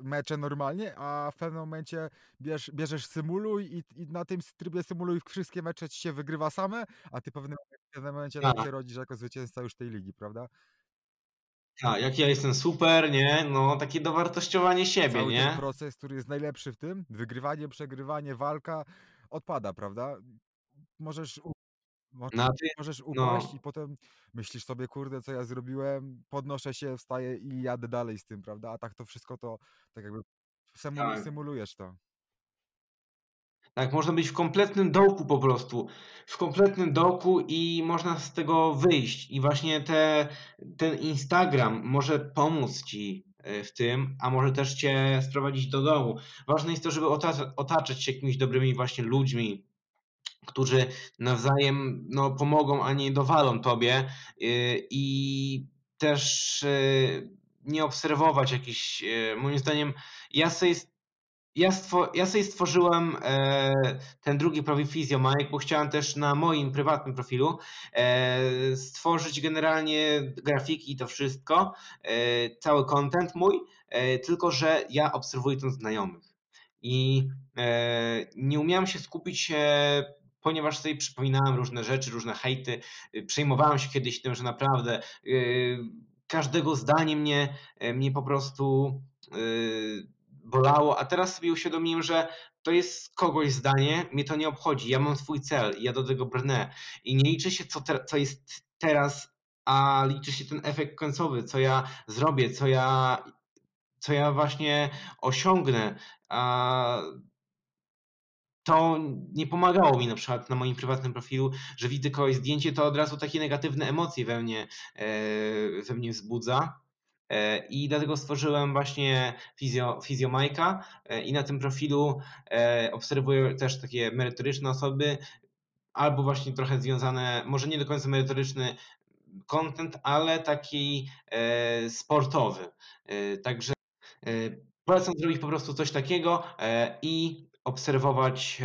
mecze normalnie, a w pewnym momencie bierz, bierzesz symuluj i, i na tym trybie symuluj wszystkie mecze ci się wygrywa same, a ty w pewnym, w pewnym momencie tak. się rodzisz jako zwycięzca już tej ligi, prawda? Tak, jak ja jestem super, nie? No, takie dowartościowanie siebie, Cały nie? ten proces, który jest najlepszy w tym, wygrywanie, przegrywanie, walka, odpada, prawda? Możesz, u... Na ty... możesz no. upaść i potem myślisz sobie, kurde, co ja zrobiłem, podnoszę się, wstaję i jadę dalej z tym, prawda? A tak to wszystko to, tak jakby Tak. symulujesz to. Tak, można być w kompletnym dołku po prostu. W kompletnym dołku i można z tego wyjść. I właśnie te, ten Instagram może pomóc ci e, w tym, a może też cię sprowadzić do dołu. Ważne jest to, żeby otaczać się jakimiś dobrymi właśnie ludźmi, którzy nawzajem no, pomogą, a nie dowalą tobie e, i też e, nie obserwować jakichś, moim zdaniem, ja sobie ja, stwo, ja sobie stworzyłem e, ten drugi profil Physiomike, bo chciałem też na moim prywatnym profilu e, stworzyć generalnie grafiki i to wszystko, e, cały content mój, e, tylko że ja obserwuję to znajomych. I e, nie umiałem się skupić, ponieważ sobie przypominałem różne rzeczy, różne hejty. Przejmowałem się kiedyś tym, że naprawdę e, każdego zdanie mnie, mnie po prostu bolało, a teraz sobie uświadomiłem, że to jest kogoś zdanie, mnie to nie obchodzi, ja mam swój cel, ja do tego brnę i nie liczy się co, te, co jest teraz, a liczy się ten efekt końcowy, co ja zrobię, co ja, co ja właśnie osiągnę. A to nie pomagało mi na przykład na moim prywatnym profilu, że widzę kogoś zdjęcie, to od razu takie negatywne emocje we mnie, e, we mnie wzbudza. E, I dlatego stworzyłem właśnie Fizio, Fizjomajka e, i na tym profilu e, obserwuję też takie merytoryczne osoby, albo właśnie trochę związane, może nie do końca merytoryczny content, ale taki sportowy. Także polecam zrobić po prostu coś takiego i obserwować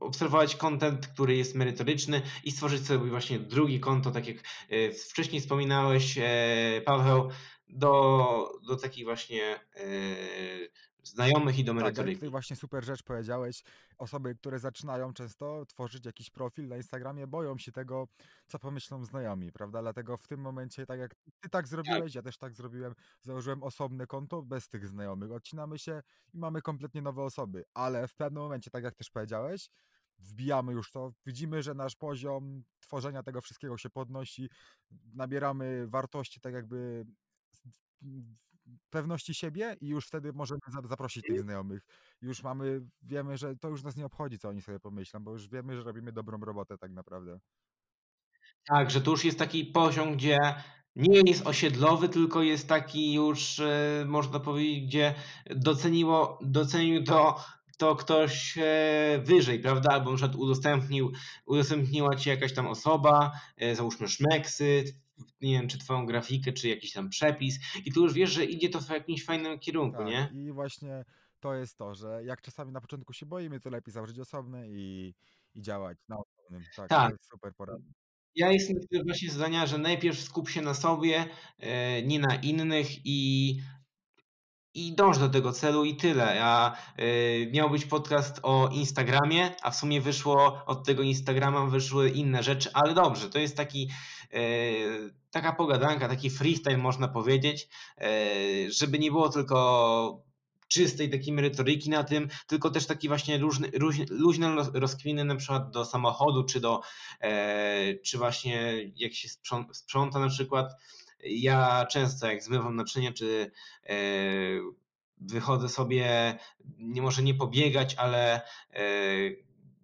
obserwować kontent, który jest merytoryczny i stworzyć sobie właśnie drugi konto, tak jak e, wcześniej wspominałeś, e, Paweł, do, do takich właśnie e, znajomych i do Tak, merytoryki. ty właśnie super rzecz powiedziałeś. Osoby, które zaczynają często tworzyć jakiś profil na Instagramie, boją się tego, co pomyślą znajomi, prawda? Dlatego w tym momencie, tak jak ty tak zrobiłeś, ja też tak zrobiłem, założyłem osobne konto bez tych znajomych. Odcinamy się i mamy kompletnie nowe osoby, ale w pewnym momencie, tak jak też powiedziałeś, wbijamy już to, widzimy, że nasz poziom tworzenia tego wszystkiego się podnosi, nabieramy wartości tak jakby pewności siebie i już wtedy możemy zaprosić tych znajomych. Już mamy, wiemy, że to już nas nie obchodzi, co oni sobie pomyślą, bo już wiemy, że robimy dobrą robotę tak naprawdę. Tak, że to już jest taki poziom, gdzie nie jest osiedlowy, tylko jest taki już, e, można powiedzieć, gdzie doceniło, docenił to, to ktoś e, wyżej, prawda? Albo na przykład udostępnił, udostępniła ci jakaś tam osoba, e, załóżmy szmeksy, nie wiem, czy twoją grafikę, czy jakiś tam przepis i tu już wiesz, że idzie to w jakimś fajnym kierunku, Tak, nie? i właśnie to jest to, że jak czasami na początku się boimy, to lepiej założyć osobny i, i działać na osobnym. Tak, to Tak. jest super porada. Ja jestem właśnie zdania, że najpierw skup się na sobie, e, nie na innych i i dąż do tego celu i tyle. A y, miał być podcast o Instagramie, a w sumie wyszło od tego Instagrama wyszły inne rzeczy, ale dobrze, to jest taki y, taka pogadanka, taki freestyle można powiedzieć, y, żeby nie było tylko czystej takiej merytoryki na tym, tylko też taki właśnie luźny, luźne rozkwiny na przykład do samochodu, czy do, e, czy właśnie jak się sprząta na przykład, ja często jak zmywam naczynia, czy e, wychodzę sobie, nie może nie pobiegać, ale e,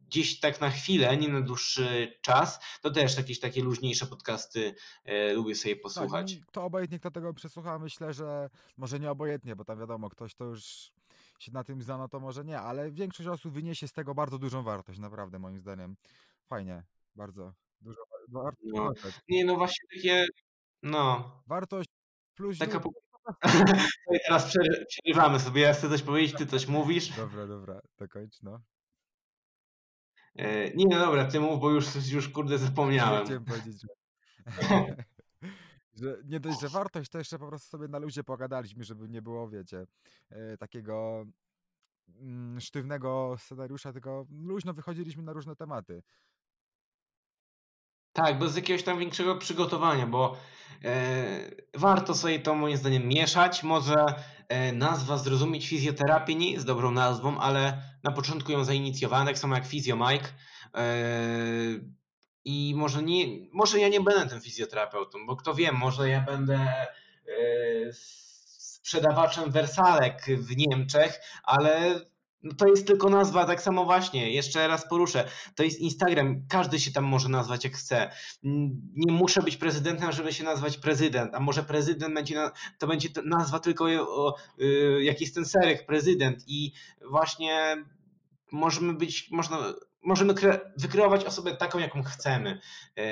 gdzieś tak na chwilę, nie na dłuższy czas, to też jakieś takie luźniejsze podcasty e, lubię sobie tak, posłuchać. Tak, to obojętnie kto tego przesłucha, myślę, że może nie obojętnie, bo tam wiadomo, ktoś to już się na tym zna, no to może nie, ale większość osób wyniesie z tego bardzo dużą wartość, naprawdę moim zdaniem. Fajnie, bardzo dużo wartość. No. Nie, no właśnie takie no. Wartość plus Taka po... teraz przerywamy sobie. Ja chcę coś powiedzieć, ty coś mówisz. Dobra, dobra, to kończ, no. E, nie, no dobra, ty mów, bo już, już kurde zapomniałem. Chciałem powiedzieć, że... że nie dość, że wartość, to jeszcze po prostu sobie na ludzie pogadaliśmy, żeby nie było, wiecie, e, takiego mm, sztywnego scenariusza, tylko luźno wychodziliśmy na różne tematy. Tak, bez jakiegoś tam większego przygotowania, bo e, warto sobie to moim zdaniem mieszać. Może e, nazwa zrozumieć fizjoterapię nie jest dobrą nazwą, ale na początku ją zainicjowano, tak samo jak Physio Mike. E, I może, nie, może ja nie będę tym fizjoterapeutą, bo kto wie, może ja będę sprzedawaczem wersalek w Niemczech, ale no to jest tylko nazwa, tak samo właśnie, jeszcze raz poruszę, to jest Instagram, każdy się tam może nazwać jak chce. Nie muszę być prezydentem, żeby się nazwać prezydent, a może prezydent będzie, to będzie nazwa tylko y, jaki jest ten serek, prezydent i właśnie możemy być, można, możemy wykreować osobę taką, jaką chcemy e,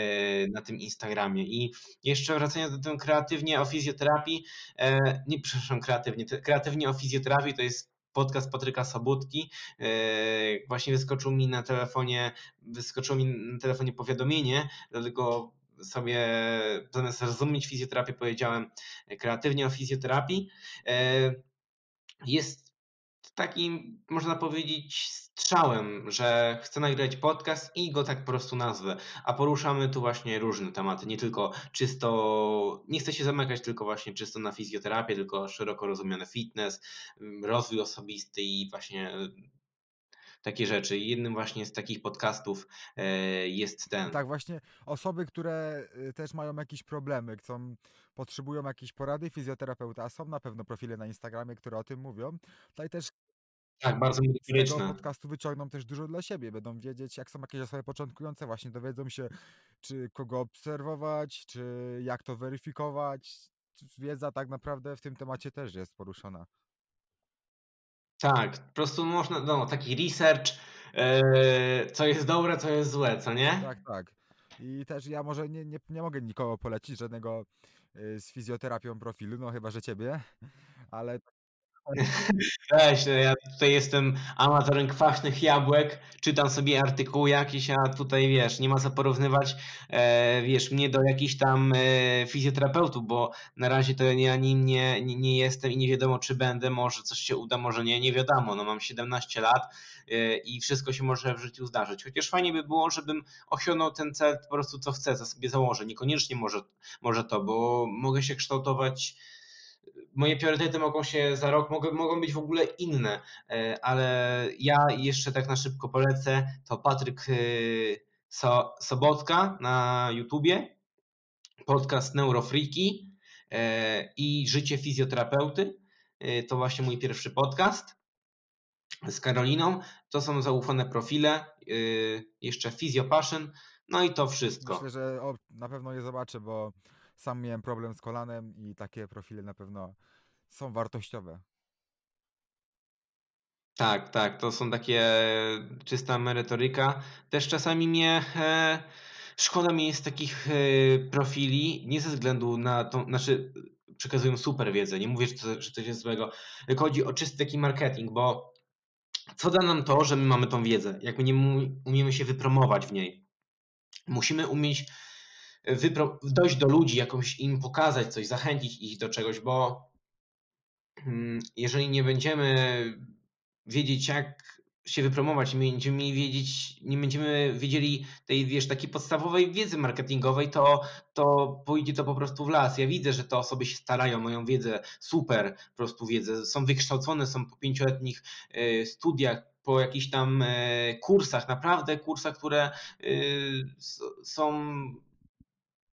na tym Instagramie. I jeszcze wracając do tego kreatywnie o fizjoterapii, e, nie przepraszam, kreatywnie, kreatywnie o fizjoterapii to jest podcast Patryka Sobutki. E, właśnie wyskoczył mi na telefonie, wyskoczyło mi na telefonie powiadomienie, dlatego sobie zamiast rozumieć fizjoterapię powiedziałem kreatywnie o fizjoterapii. Jest takim, można powiedzieć, strzałem, że chcę nagrać podcast i go tak po prostu nazwę. A poruszamy tu właśnie różne tematy, nie tylko czysto, nie chcę się zamykać tylko właśnie czysto na fizjoterapię, tylko szeroko rozumiany fitness, mm, rozwój osobisty i właśnie takie rzeczy. Jednym właśnie z takich podcastów e, jest ten. Tak, właśnie osoby, które y, też mają jakieś problemy, chcą, potrzebują jakiejś porady fizjoterapeuta, są na pewno profile na Instagramie, które o tym mówią. Tutaj też tak, bardzo z tego podcastu wyciągną też dużo dla siebie. Będą wiedzieć, jak są jakieś osoby początkujące, właśnie dowiedzą się, czy kogo obserwować, czy jak to weryfikować. Wiedza tak naprawdę w tym temacie też jest poruszona. Tak, po prostu można, no, taki research, yy, co jest dobre, co jest złe, co nie? Tak, tak. I też ja może nie, nie, nie mogę nikogo polecić, żadnego yy, z fizjoterapią profilu, no chyba, że ciebie, ale Weź, no ja tutaj jestem amatorem kwaśnych jabłek, czytam sobie artykuł jakiś, a tutaj wiesz, nie ma co porównywać, e, wiesz, mnie do jakichś tam e, fizjoterapeutów, bo na razie to ja nim nie, nie, nie jestem i nie wiadomo, czy będę, może coś się uda, może nie, nie wiadomo, no mam 17 lat e, i wszystko się może w życiu zdarzyć, chociaż fajnie by było, żebym osiągnął ten cel po prostu co chcę, za sobie założę, niekoniecznie może, może to, bo mogę się kształtować moje priorytety mogą się za rok, mogą, mogą być w ogóle inne, e, ale ja jeszcze tak na szybko polecę, to Patryk e, so, Sobotka na YouTubie, podcast Neurofreaky e, i Życie fizjoterapeuty. To właśnie mój pierwszy podcast z Karoliną. To są zaufane profile, jeszcze Physiopassion, no i to wszystko. Myślę, że na pewno je zobaczę, bo sam miałem problem z kolanem i takie profile na pewno są wartościowe. Tak, tak, to są takie czysta merytoryka. Też czasami mnie e, szkoda mi jest takich e, profili, nie ze względu na to, znaczy przekazują super wiedzę, nie mówię, że to, że to jest złego, tylko chodzi o czysty taki marketing, bo co da nam to, że my mamy tą wiedzę, jak my nie umiemy się wypromować w niej. Musimy umieć wypro- dojść do ludzi, jakoś im pokazać coś, zachęcić ich do czegoś, bo mm, jeżeli nie będziemy wiedzieć, jak się wypromować, nie będziemy wiedzieć, nie będziemy wiedzieli tej, wiesz, takiej podstawowej wiedzy marketingowej, to, to pójdzie to po prostu w las. Ja widzę, że te osoby się starają, mają wiedzę, super po prostu wiedzę, są wykształcone, są po pięcioletnich y, studiach, po jakichś tam y, kursach, naprawdę kursach, które y, są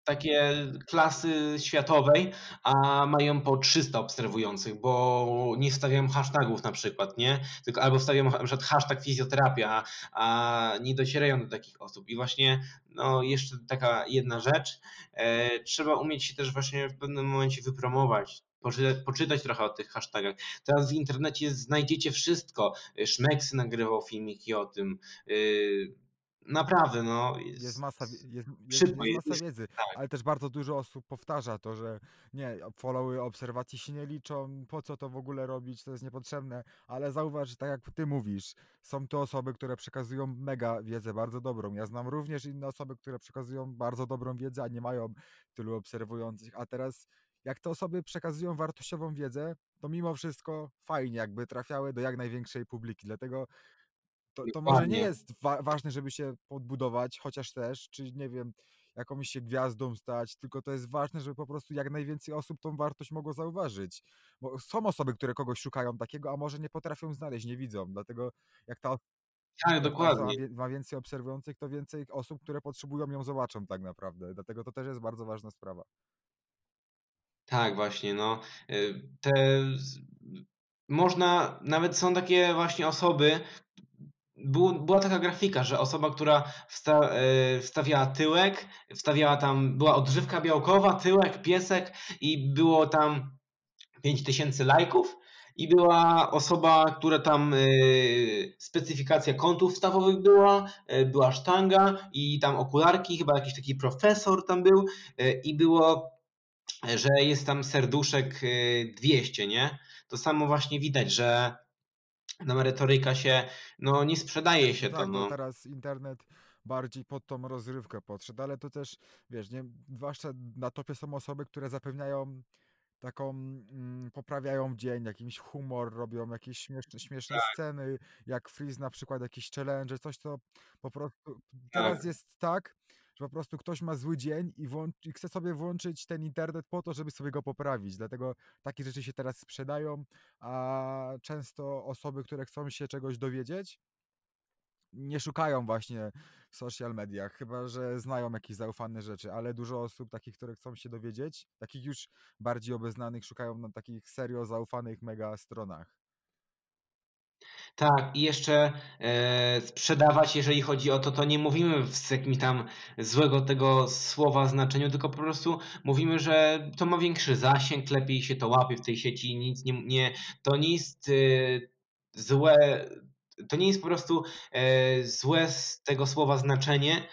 takie klasy światowej, a mają po 300 obserwujących, bo nie wstawiają hashtagów na przykład, nie? Tylko albo wstawiają na przykład hashtag fizjoterapia, a nie docierają do takich osób. I właśnie no jeszcze taka jedna rzecz, e, trzeba umieć się też właśnie w pewnym momencie wypromować, poczytać, poczytać trochę o tych hashtagach. Teraz w internecie znajdziecie wszystko. Szmeksy nagrywał filmiki o tym. Y, Naprawdę, no. Jest, jest masa, jest, jest, jest masa wiedzy, tak. ale też bardzo dużo osób powtarza to, że nie, followy obserwacji się nie liczą, po co to w ogóle robić, to jest niepotrzebne, ale zauważ, tak jak ty mówisz, są to osoby, które przekazują mega wiedzę, bardzo dobrą. Ja znam również inne osoby, które przekazują bardzo dobrą wiedzę, a nie mają tylu obserwujących, a teraz jak te osoby przekazują wartościową wiedzę, to mimo wszystko fajnie, jakby trafiały do jak największej publiki. Dlatego to, to może nie jest wa ważne, żeby się podbudować, chociaż też, czy nie wiem, jakąś się gwiazdą stać, tylko to jest ważne, żeby po prostu jak najwięcej osób tą wartość mogło zauważyć. Bo są osoby, które kogoś szukają takiego, a może nie potrafią znaleźć, nie widzą. Dlatego jak ta tak, dokładnie. Ma, więcej obserwujących, to więcej osób, które potrzebują ją zobaczą tak naprawdę. Dlatego to też jest bardzo ważna sprawa. Tak, właśnie, no. Y, te można, nawet są takie właśnie osoby, był, była taka grafika, że osoba, która wsta, e, wstawiała tyłek, wstawiała tam, była odżywka białkowa, tyłek, piesek i było tam 5000 lajków i była osoba, która tam y, specyfikacja kątów wstawowych była, y, była sztanga i tam okularki, chyba jakiś taki profesor tam był i było, że jest tam serduszek 200, nie? To samo właśnie widać, że na merytoryka się, no nie sprzedaje się tak, to, no. no. teraz internet bardziej pod tą rozrywkę podszedł, ale to też, wiesz, nie, zwłaszcza na topie są osoby, które zapewniają taką mm, poprawiają dzień, jakiś humor, robią jakieś śmieszne, śmieszne Tak. sceny, jak Freeze na przykład jakieś challenge, coś co po prostu teraz Tak. jest tak, że po prostu ktoś ma zły dzień i, i chce sobie włączyć ten internet po to, żeby sobie go poprawić. Dlatego takie rzeczy się teraz sprzedają, a często osoby, które chcą się czegoś dowiedzieć, nie szukają właśnie w social mediach, chyba że znają jakieś zaufane rzeczy, ale dużo osób takich, które chcą się dowiedzieć, takich już bardziej obeznanych, szukają na takich serio zaufanych mega stronach. Tak, i jeszcze e, sprzedawać, jeżeli chodzi o to, to nie mówimy z jakimś tam złego tego słowa znaczeniu, tylko po prostu mówimy, że to ma większy zasięg, lepiej się to łapie w tej sieci, nic nie, nie to nie jest e, złe, to nie jest po prostu e, złe z tego słowa znaczenie.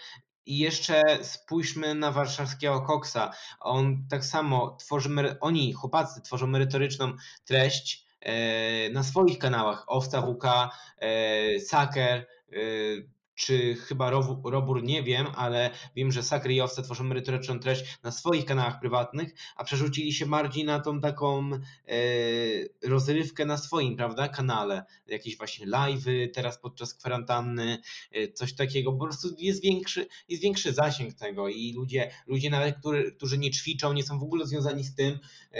I jeszcze spójrzmy na warszawskiego Koksa. On tak samo tworzy, oni, chłopacy, tworzą merytoryczną treść na swoich kanałach. Owca WK, e, Saker, czy chyba Robur, nie wiem, ale wiem, że Sakry i Owce tworzą merytoryczną treść na swoich kanałach prywatnych, a przerzucili się bardziej na tą taką e, rozrywkę na swoim, prawda, kanale. Jakieś właśnie live'y teraz podczas kwarantanny, e, coś takiego. Po prostu jest większy, jest większy zasięg tego i ludzie, ludzie nawet, którzy, którzy nie ćwiczą, nie są w ogóle związani z tym, e,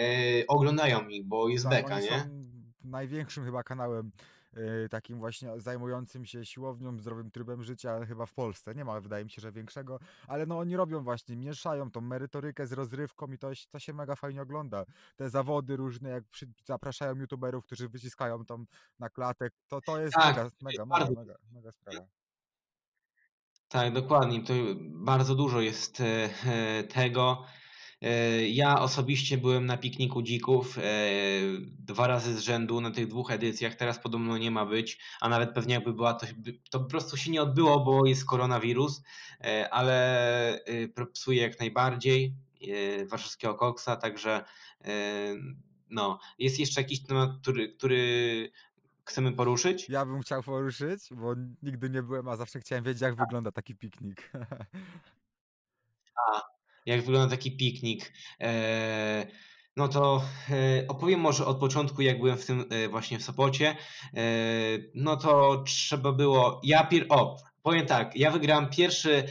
oglądają ich, bo jest tak, beka, nie? Największym chyba kanałem Y, takim właśnie zajmującym się siłownią, zdrowym trybem życia chyba w Polsce. Nie ma, wydaje mi się, że większego, ale no oni robią właśnie, mieszają tą merytorykę z rozrywką i to, to się mega fajnie ogląda. Te zawody różne, jak przy, zapraszają youtuberów, którzy wyciskają tam na klatek, to, to jest tak, mega, mega, mega, mega, mega sprawa. Tak, dokładnie. To bardzo dużo jest e, e, tego. E, ja osobiście byłem na pikniku dzików e, dwa razy z rzędu na tych dwóch edycjach. Teraz podobno nie ma być, a nawet pewnie jakby była, to, to po prostu się nie odbyło, bo jest koronawirus, e, ale propsuję jak najbardziej warszawskiego koksa, także no, jest jeszcze jakiś temat, który, który chcemy poruszyć? Ja bym chciał poruszyć, bo nigdy nie byłem, a zawsze chciałem wiedzieć, jak wygląda taki piknik. Jak wygląda taki piknik. E, no to e, opowiem może od początku, jak byłem w tym e, właśnie w Sopocie. No to trzeba było. Ja pier... O, powiem tak, ja wygrałem pierwszy.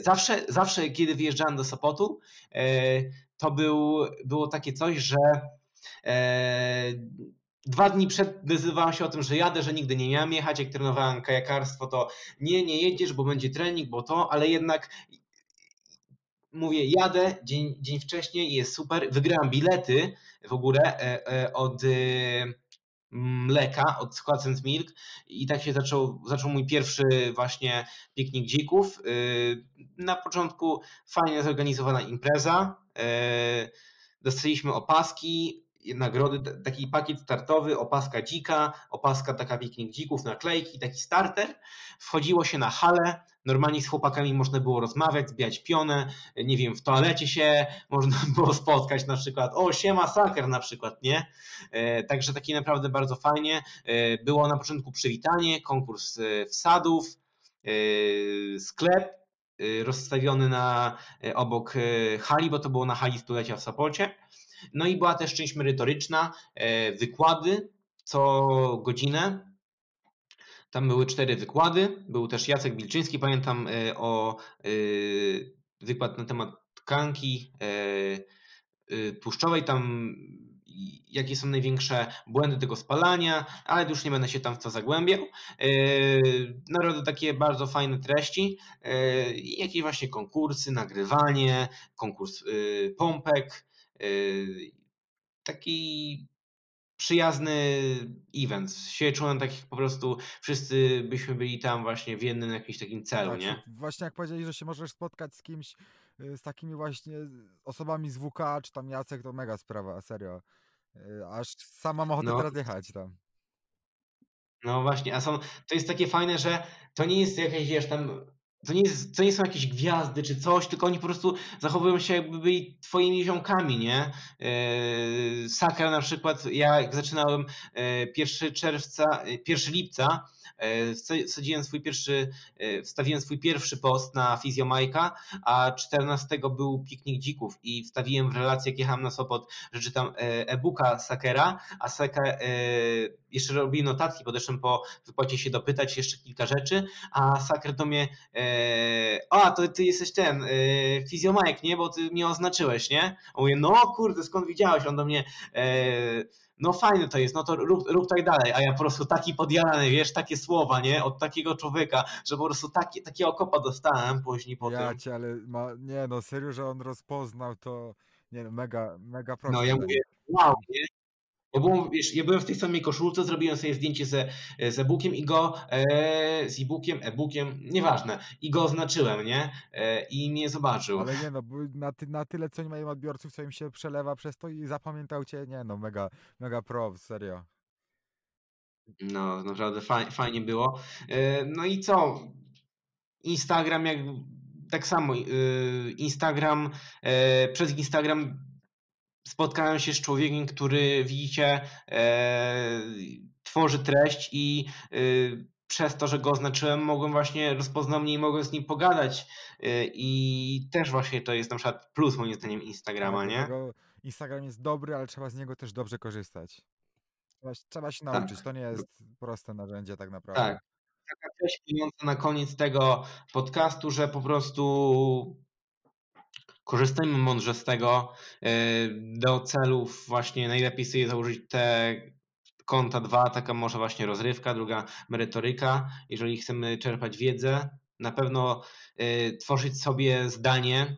Zawsze, zawsze kiedy wyjeżdżałem do Sopotu, to był, było takie coś, że dwa dni przed decydowałem się o tym, że jadę, że nigdy nie miałem jechać. Jak trenowałem kajakarstwo, to nie, nie jedziesz, bo będzie trening, bo to, ale jednak mówię, jadę dzień, dzień wcześniej jest super. Wygrałem bilety w ogóle e, e, od e, mleka, od Squats Milk i tak się zaczął, zaczął mój pierwszy właśnie piknik dzików. Na początku fajnie zorganizowana impreza. Dostaliśmy opaski, nagrody, taki pakiet startowy, opaska dzika, opaska taka piknik dzików, naklejki, taki starter. Wchodziło się na halę, normalnie z chłopakami można było rozmawiać, zbijać pionę, nie wiem, w toalecie się można było spotkać na przykład, o siema saker na przykład, nie? E, także taki naprawdę bardzo fajnie. E, było na początku przywitanie, konkurs e, wsadów, sklep rozstawiony na obok hali, bo to było na hali stulecia w Sopocie. No i była też część merytoryczna, wykłady co godzinę, tam były cztery wykłady. Był też Jacek Wilczyński, pamiętam e, o e, wykład na temat tkanki e, tłuszczowej. Tam jakie są największe błędy tego spalania, ale już nie będę się tam w to zagłębiał. Narody takie bardzo fajne treści, jakieś właśnie konkursy, nagrywanie, konkurs pompek, taki przyjazny event. Się czułem tak jak po prostu wszyscy byśmy byli tam właśnie w jednym jakimś takim celu, Tak, nie? właśnie jak powiedzieli, że się możesz spotkać z kimś, y, z takimi właśnie osobami z WK, czy tam Jacek, to mega sprawa, serio. Y, aż sam mam ochotę No. teraz jechać tam. No właśnie, a są, to jest takie fajne, że to nie jest jakieś, wiesz, tam, to nie, jest, to nie są jakieś gwiazdy czy coś, tylko oni po prostu zachowują się jakby byli twoimi ziomkami, nie? Yy, Sakra na przykład, ja jak zaczynałem yy, 1 czerwca, yy, 1 lipca, yy, wsa- wsadziłem swój pierwszy, yy, wstawiłem swój pierwszy post na Fizjomajka, a 14 był piknik dzików i wstawiłem w relację, jak jechałem na Sopot, że czytam yy, e-booka Sakera, a Saka, yy, jeszcze robiłem notatki, podeszłem po wypłacie się dopytać jeszcze kilka rzeczy, a Saker do mnie e, a to ty jesteś ten e, fizjomajek, nie, bo ty mnie oznaczyłeś, nie? A mówię, no kurde, skąd widziałeś? On do mnie e, no fajne to jest, no to rób, rób tak dalej, a ja po prostu taki podjarany, wiesz, takie słowa, nie, od takiego człowieka, że po prostu taki, takiego kopa dostałem później po Ja cię, ale ma, nie no, serio, że on rozpoznał to, nie no, mega, mega No proste. ja mówię, wow, nie? Ja byłem, wiesz, ja byłem w tej samej koszulce, zrobiłem sobie zdjęcie ze, z e-bookiem i go, e, z e-bookiem, e-bookiem, nieważne, i go oznaczyłem, nie? E, I mnie zobaczył. Ale nie no, na, ty, na tyle, co nie mają odbiorców, co im się przelewa przez to i zapamiętał cię, nie no, mega, mega pro, serio. No, naprawdę faj, fajnie było. E, No i co? Instagram jak tak samo. e, Instagram, e, przez Instagram spotkałem się z człowiekiem, który widzicie, e, tworzy treść i e, przez to, że go oznaczyłem, mogłem właśnie, rozpoznał mnie i mogłem z nim pogadać. E, I też właśnie to jest na przykład plus moim zdaniem Instagrama, Tak, nie? Instagram jest dobry, ale trzeba z niego też dobrze korzystać. Trzeba, trzeba się Tak. nauczyć, to nie jest proste narzędzie tak naprawdę. Tak. Taka treść na koniec tego podcastu, że po prostu korzystajmy mądrze z tego. Yy, Do celów właśnie najlepiej sobie założyć te konta dwa, taka może właśnie rozrywka, druga merytoryka. Jeżeli chcemy czerpać wiedzę, na pewno yy, tworzyć sobie zdanie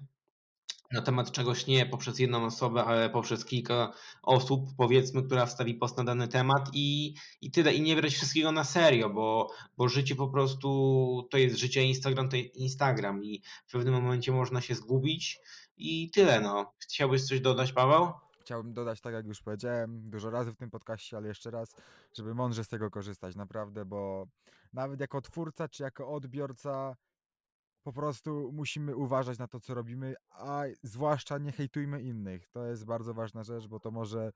na temat czegoś nie poprzez jedną osobę, ale poprzez kilka osób, powiedzmy, która wstawi post na dany temat i, i tyle. I nie brać wszystkiego na serio, bo, bo życie po prostu to jest życie, Instagram to jest Instagram i w pewnym momencie można się zgubić i tyle. No. Chciałbyś coś dodać, Paweł? Chciałbym dodać, tak jak już powiedziałem dużo razy w tym podcaście, ale jeszcze raz, żeby mądrze z tego korzystać, naprawdę, bo nawet jako twórca czy jako odbiorca po prostu musimy uważać na to, co robimy, a zwłaszcza nie hejtujmy innych. To jest bardzo ważna rzecz, bo to może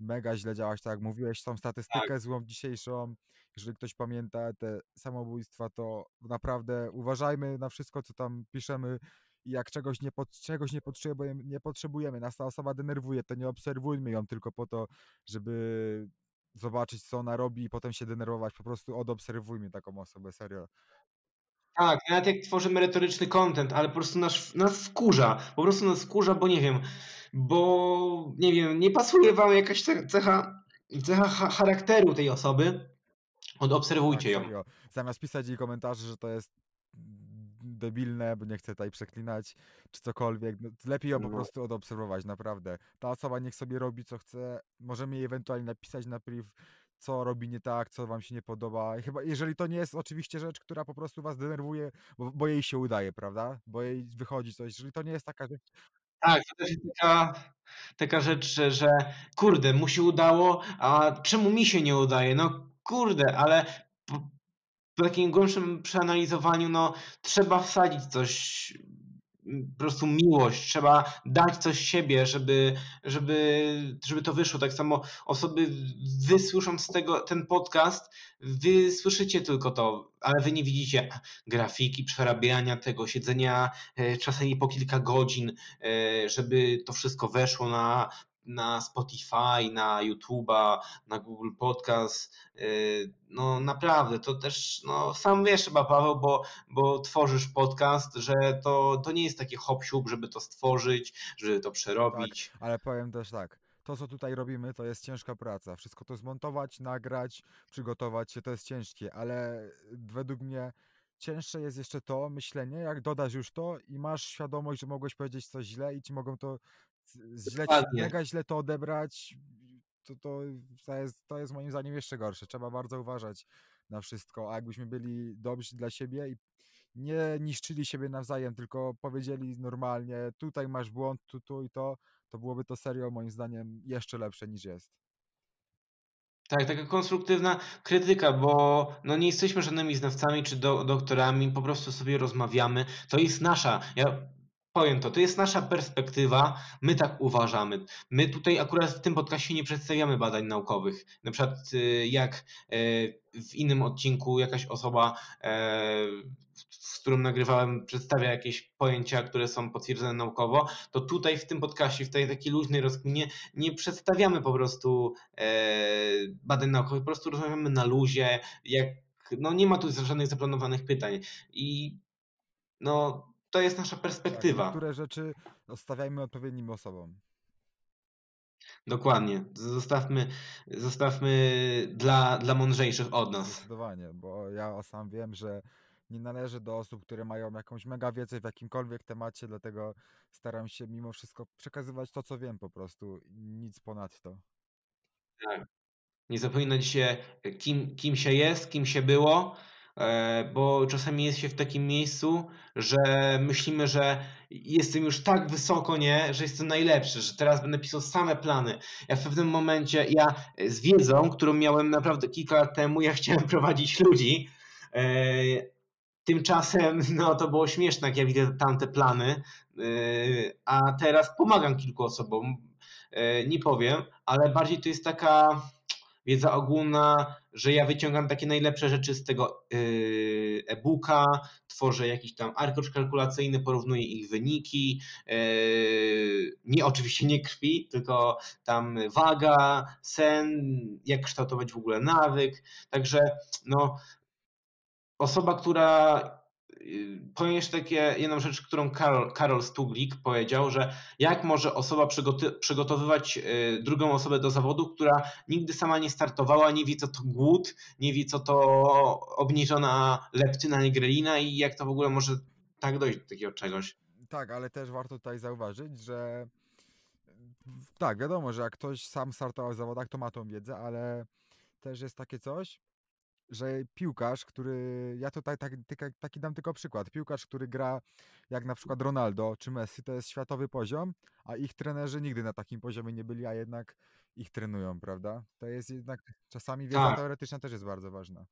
mega źle działać, tak jak mówiłeś, tą statystykę złą dzisiejszą, jeżeli ktoś pamięta te samobójstwa, to naprawdę uważajmy na wszystko, co tam piszemy i jak czegoś nie, pot- czegoś nie potrzebujemy, nie potrzebujemy, nas ta osoba denerwuje, to nie obserwujmy ją tylko po to, żeby zobaczyć, co ona robi i potem się denerwować, po prostu odobserwujmy taką osobę, serio. Tak, nawet jak tworzy merytoryczny content, ale po prostu nas, nas wkurza. Po prostu nas wkurza, bo nie wiem, bo nie wiem, nie pasuje wam jakaś ce- cecha, cecha cha- charakteru tej osoby, odobserwujcie Tak, ją. Zamiast pisać jej komentarze, że to jest debilne, bo nie chcę tutaj przeklinać, czy cokolwiek, no, lepiej ją po No. prostu odobserwować, naprawdę. Ta osoba niech sobie robi co chce, możemy jej ewentualnie napisać na priv, co robi nie tak, co wam się nie podoba. Chyba, jeżeli to nie jest oczywiście rzecz, która po prostu was denerwuje, bo, bo jej się udaje, prawda? Bo jej wychodzi coś. Jeżeli to nie jest taka rzecz, Tak, to też jest taka, taka rzecz, że, że kurde, mu się udało, a czemu mi się nie udaje? No kurde, ale po, po takim głębszym przeanalizowaniu, no trzeba wsadzić coś, po prostu miłość, trzeba dać coś siebie, żeby, żeby, żeby to wyszło. Tak samo osoby, wy słysząc tego, ten podcast, wy słyszycie tylko to, ale wy nie widzicie grafiki, przerabiania tego, siedzenia e, czasami po kilka godzin, e, żeby to wszystko weszło na, na Spotify, na YouTube'a, na Google Podcast. e, No naprawdę, to też, no sam wiesz chyba Paweł, bo, bo tworzysz podcast, że to, to nie jest takie hop żeby to stworzyć, żeby to przerobić. ale powiem też tak. To, co tutaj robimy, to jest ciężka praca. Wszystko to zmontować, nagrać, przygotować się, to jest ciężkie, ale według mnie cięższe jest jeszcze to myślenie, jak dodasz już to i masz świadomość, że mogłeś powiedzieć coś źle i ci mogą to źle, mega źle to odebrać. to, to, to, jest, to jest moim zdaniem jeszcze gorsze. Trzeba bardzo uważać na wszystko. A jakbyśmy byli dobrzy dla siebie i nie niszczyli siebie nawzajem, tylko powiedzieli normalnie, tutaj masz błąd, tu, tu i to, to byłoby to serio moim zdaniem jeszcze lepsze niż jest. Tak, taka konstruktywna krytyka, bo no nie jesteśmy żadnymi znawcami czy do, doktorami, po prostu sobie rozmawiamy. To jest nasza, ja powiem to, to jest nasza perspektywa, my tak uważamy. My tutaj akurat w tym podcastie nie przedstawiamy badań naukowych. Na przykład y, jak y, w innym odcinku jakaś osoba, e, z którą nagrywałem, przedstawia jakieś pojęcia, które są potwierdzone naukowo, to tutaj w tym podcastie, w tej takiej luźnej rozkminie nie przedstawiamy po prostu e, badań naukowych, po prostu rozmawiamy na luzie, jak, no nie ma tu żadnych zaplanowanych pytań i no to jest nasza Tak, perspektywa. niektóre rzeczy zostawiajmy odpowiednim osobom. Dokładnie. Zostawmy, zostawmy dla, dla mądrzejszych od nas. Zdecydowanie, bo ja sam wiem, że nie należę do osób, które mają jakąś mega wiedzę w jakimkolwiek temacie, dlatego staram się mimo wszystko przekazywać to, co wiem po prostu, nic ponadto. Tak. Nie zapominać się, kim, kim się jest, kim się było, bo czasami jest się w takim miejscu, że myślimy, że jestem już tak wysoko, nie, że jestem najlepszy, że teraz będę pisał same plany. Ja w pewnym momencie, ja z wiedzą, którą miałem naprawdę kilka lat temu, ja chciałem prowadzić ludzi. e, Tymczasem, no to było śmieszne, jak ja widzę tamte plany, yy, a teraz pomagam kilku osobom. Nie powiem, ale bardziej to jest taka wiedza ogólna, że ja wyciągam takie najlepsze rzeczy z tego yy, e-booka, tworzę jakiś tam arkusz kalkulacyjny, porównuję ich wyniki. Nie oczywiście nie krwi, tylko tam waga, sen, jak kształtować w ogóle nawyk. Także no, osoba, która powiem jeszcze takie jedną rzecz, którą Karol, Karol Stuglik powiedział, że jak może osoba przygoty, przygotowywać y, drugą osobę do zawodu, która nigdy sama nie startowała, nie wie co to głód, nie wie co to obniżona leptyna i grelina i jak to w ogóle może tak dojść do takiego czegoś. Tak, ale też warto tutaj zauważyć, że tak, wiadomo, że jak ktoś sam startował w zawodach, to ma tą wiedzę, ale też jest takie coś, że piłkarz, który, ja tutaj tak, tak, taki dam tylko przykład, piłkarz, który gra jak na przykład Ronaldo czy Messi, to jest światowy poziom, a ich trenerzy nigdy na takim poziomie nie byli, a jednak ich trenują, prawda? To jest jednak, czasami wiedza Tak. teoretyczna też jest bardzo ważna.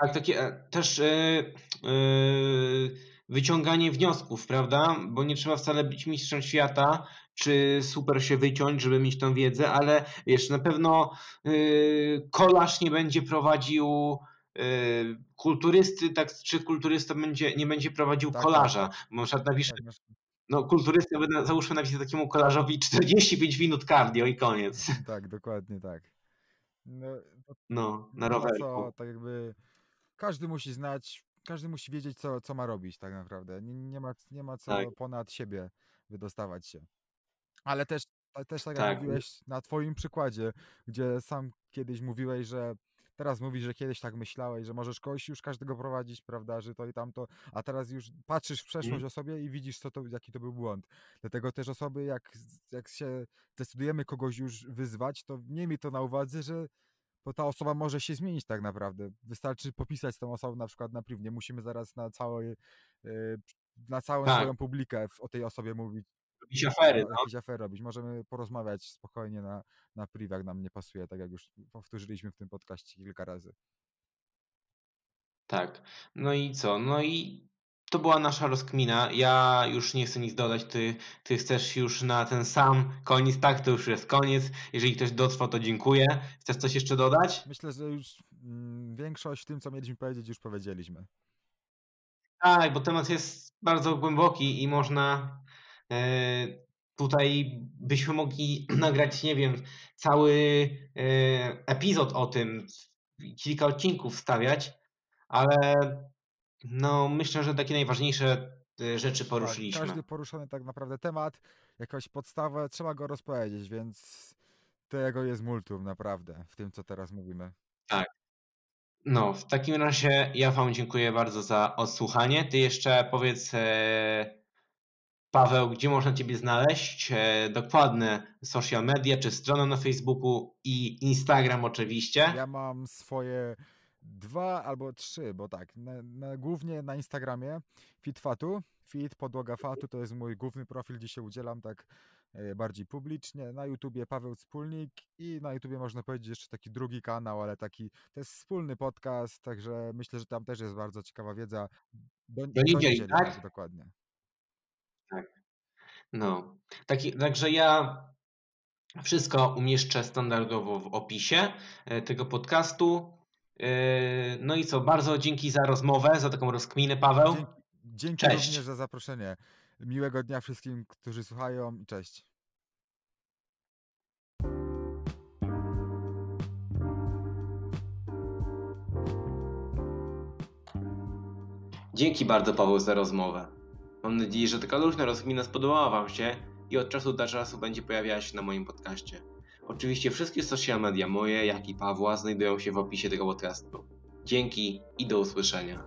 Tak, takie e, też yy, yy, wyciąganie wniosków, prawda? Bo nie trzeba wcale być mistrzem świata, czy super się wyciąć, żeby mieć tą wiedzę, ale wiesz, na pewno yy, kolarz nie będzie prowadził kulturysty, tak, czy kulturysta będzie, nie będzie prowadził Tak, kolarza. tak. Bo na przykład napisze, Tak, no kulturysta, załóżmy napisać takiemu kolarzowi 45 minut cardio i koniec. tak, dokładnie tak. No, No, na co, tak jakby, każdy musi znać, każdy musi wiedzieć, co, co ma robić tak naprawdę. Nie, nie, ma, nie ma co Tak. ponad siebie wydostawać się. Ale też, a też tak jak Tak. mówiłeś na twoim przykładzie, gdzie sam kiedyś mówiłeś, że teraz mówisz, że kiedyś tak myślałeś, że możesz kogoś już każdego prowadzić, prawda, że to i tamto, a teraz już patrzysz w przeszłość Mhm. o sobie i widzisz, co to, jaki to był błąd. Dlatego też osoby, jak, jak się decydujemy kogoś już wyzwać, to miejmy to na uwadze, że bo ta osoba może się zmienić tak naprawdę. Wystarczy popisać tą osobą na przykład na priv. Nie musimy zaraz na całe, yy, na całą Tak. swoją publikę o tej osobie mówić, Jakieś afery, no, no. jakieś afery robić. Możemy porozmawiać spokojnie na, na priv, jak nam nie pasuje, tak jak już powtórzyliśmy w tym podcaście kilka razy. Tak. No i co? No i to była nasza rozkmina. Ja już nie chcę nic dodać. Ty, ty chcesz już na ten sam koniec. Tak, to już jest koniec. Jeżeli ktoś dotrwał, to dziękuję. Chcesz coś jeszcze dodać? Myślę, że już mm, większość w tym, co mieliśmy powiedzieć, już powiedzieliśmy. Tak, bo temat jest bardzo głęboki i można e, tutaj byśmy mogli nagrać, nie wiem, cały e, epizod o tym, kilka odcinków wstawiać, ale no myślę, że takie najważniejsze e, rzeczy Tak, poruszyliśmy. każdy poruszony tak naprawdę temat, jakąś podstawę, trzeba go rozpowiedzieć, więc tego jest multum naprawdę w tym, co teraz mówimy. No, w takim razie ja Wam dziękuję bardzo za odsłuchanie. Ty jeszcze powiedz e, Paweł, gdzie można Ciebie znaleźć? E, dokładne social media, czy stronę na Facebooku i Instagram oczywiście. Ja mam swoje dwa albo trzy, bo tak, na, na, głównie na Instagramie FitFatu, Fit Podłoga Fatu to jest mój główny profil, gdzie się udzielam tak e, bardziej publicznie. Na YouTubie Paweł Wspólnik i na YouTubie można powiedzieć jeszcze taki drugi kanał, ale taki to jest wspólny podcast, także myślę, że tam też jest bardzo ciekawa wiedza. Do, Do niedzieli, tak? dokładnie. No, taki, także ja wszystko umieszczę standardowo w opisie e, tego podcastu. E, No i co, bardzo dzięki za rozmowę, za taką rozkminę, Paweł. Dzięki, dzięki Cześć. również za zaproszenie. Miłego dnia wszystkim, którzy słuchają i cześć. Dzięki bardzo, Paweł, za rozmowę. Mam nadzieję, że taka luźna rozkmina spodobała Wam się i od czasu do czasu będzie pojawiała się na moim podcaście. Oczywiście wszystkie social media moje, jak i Pawła znajdują się w opisie tego podcastu. Dzięki i do usłyszenia.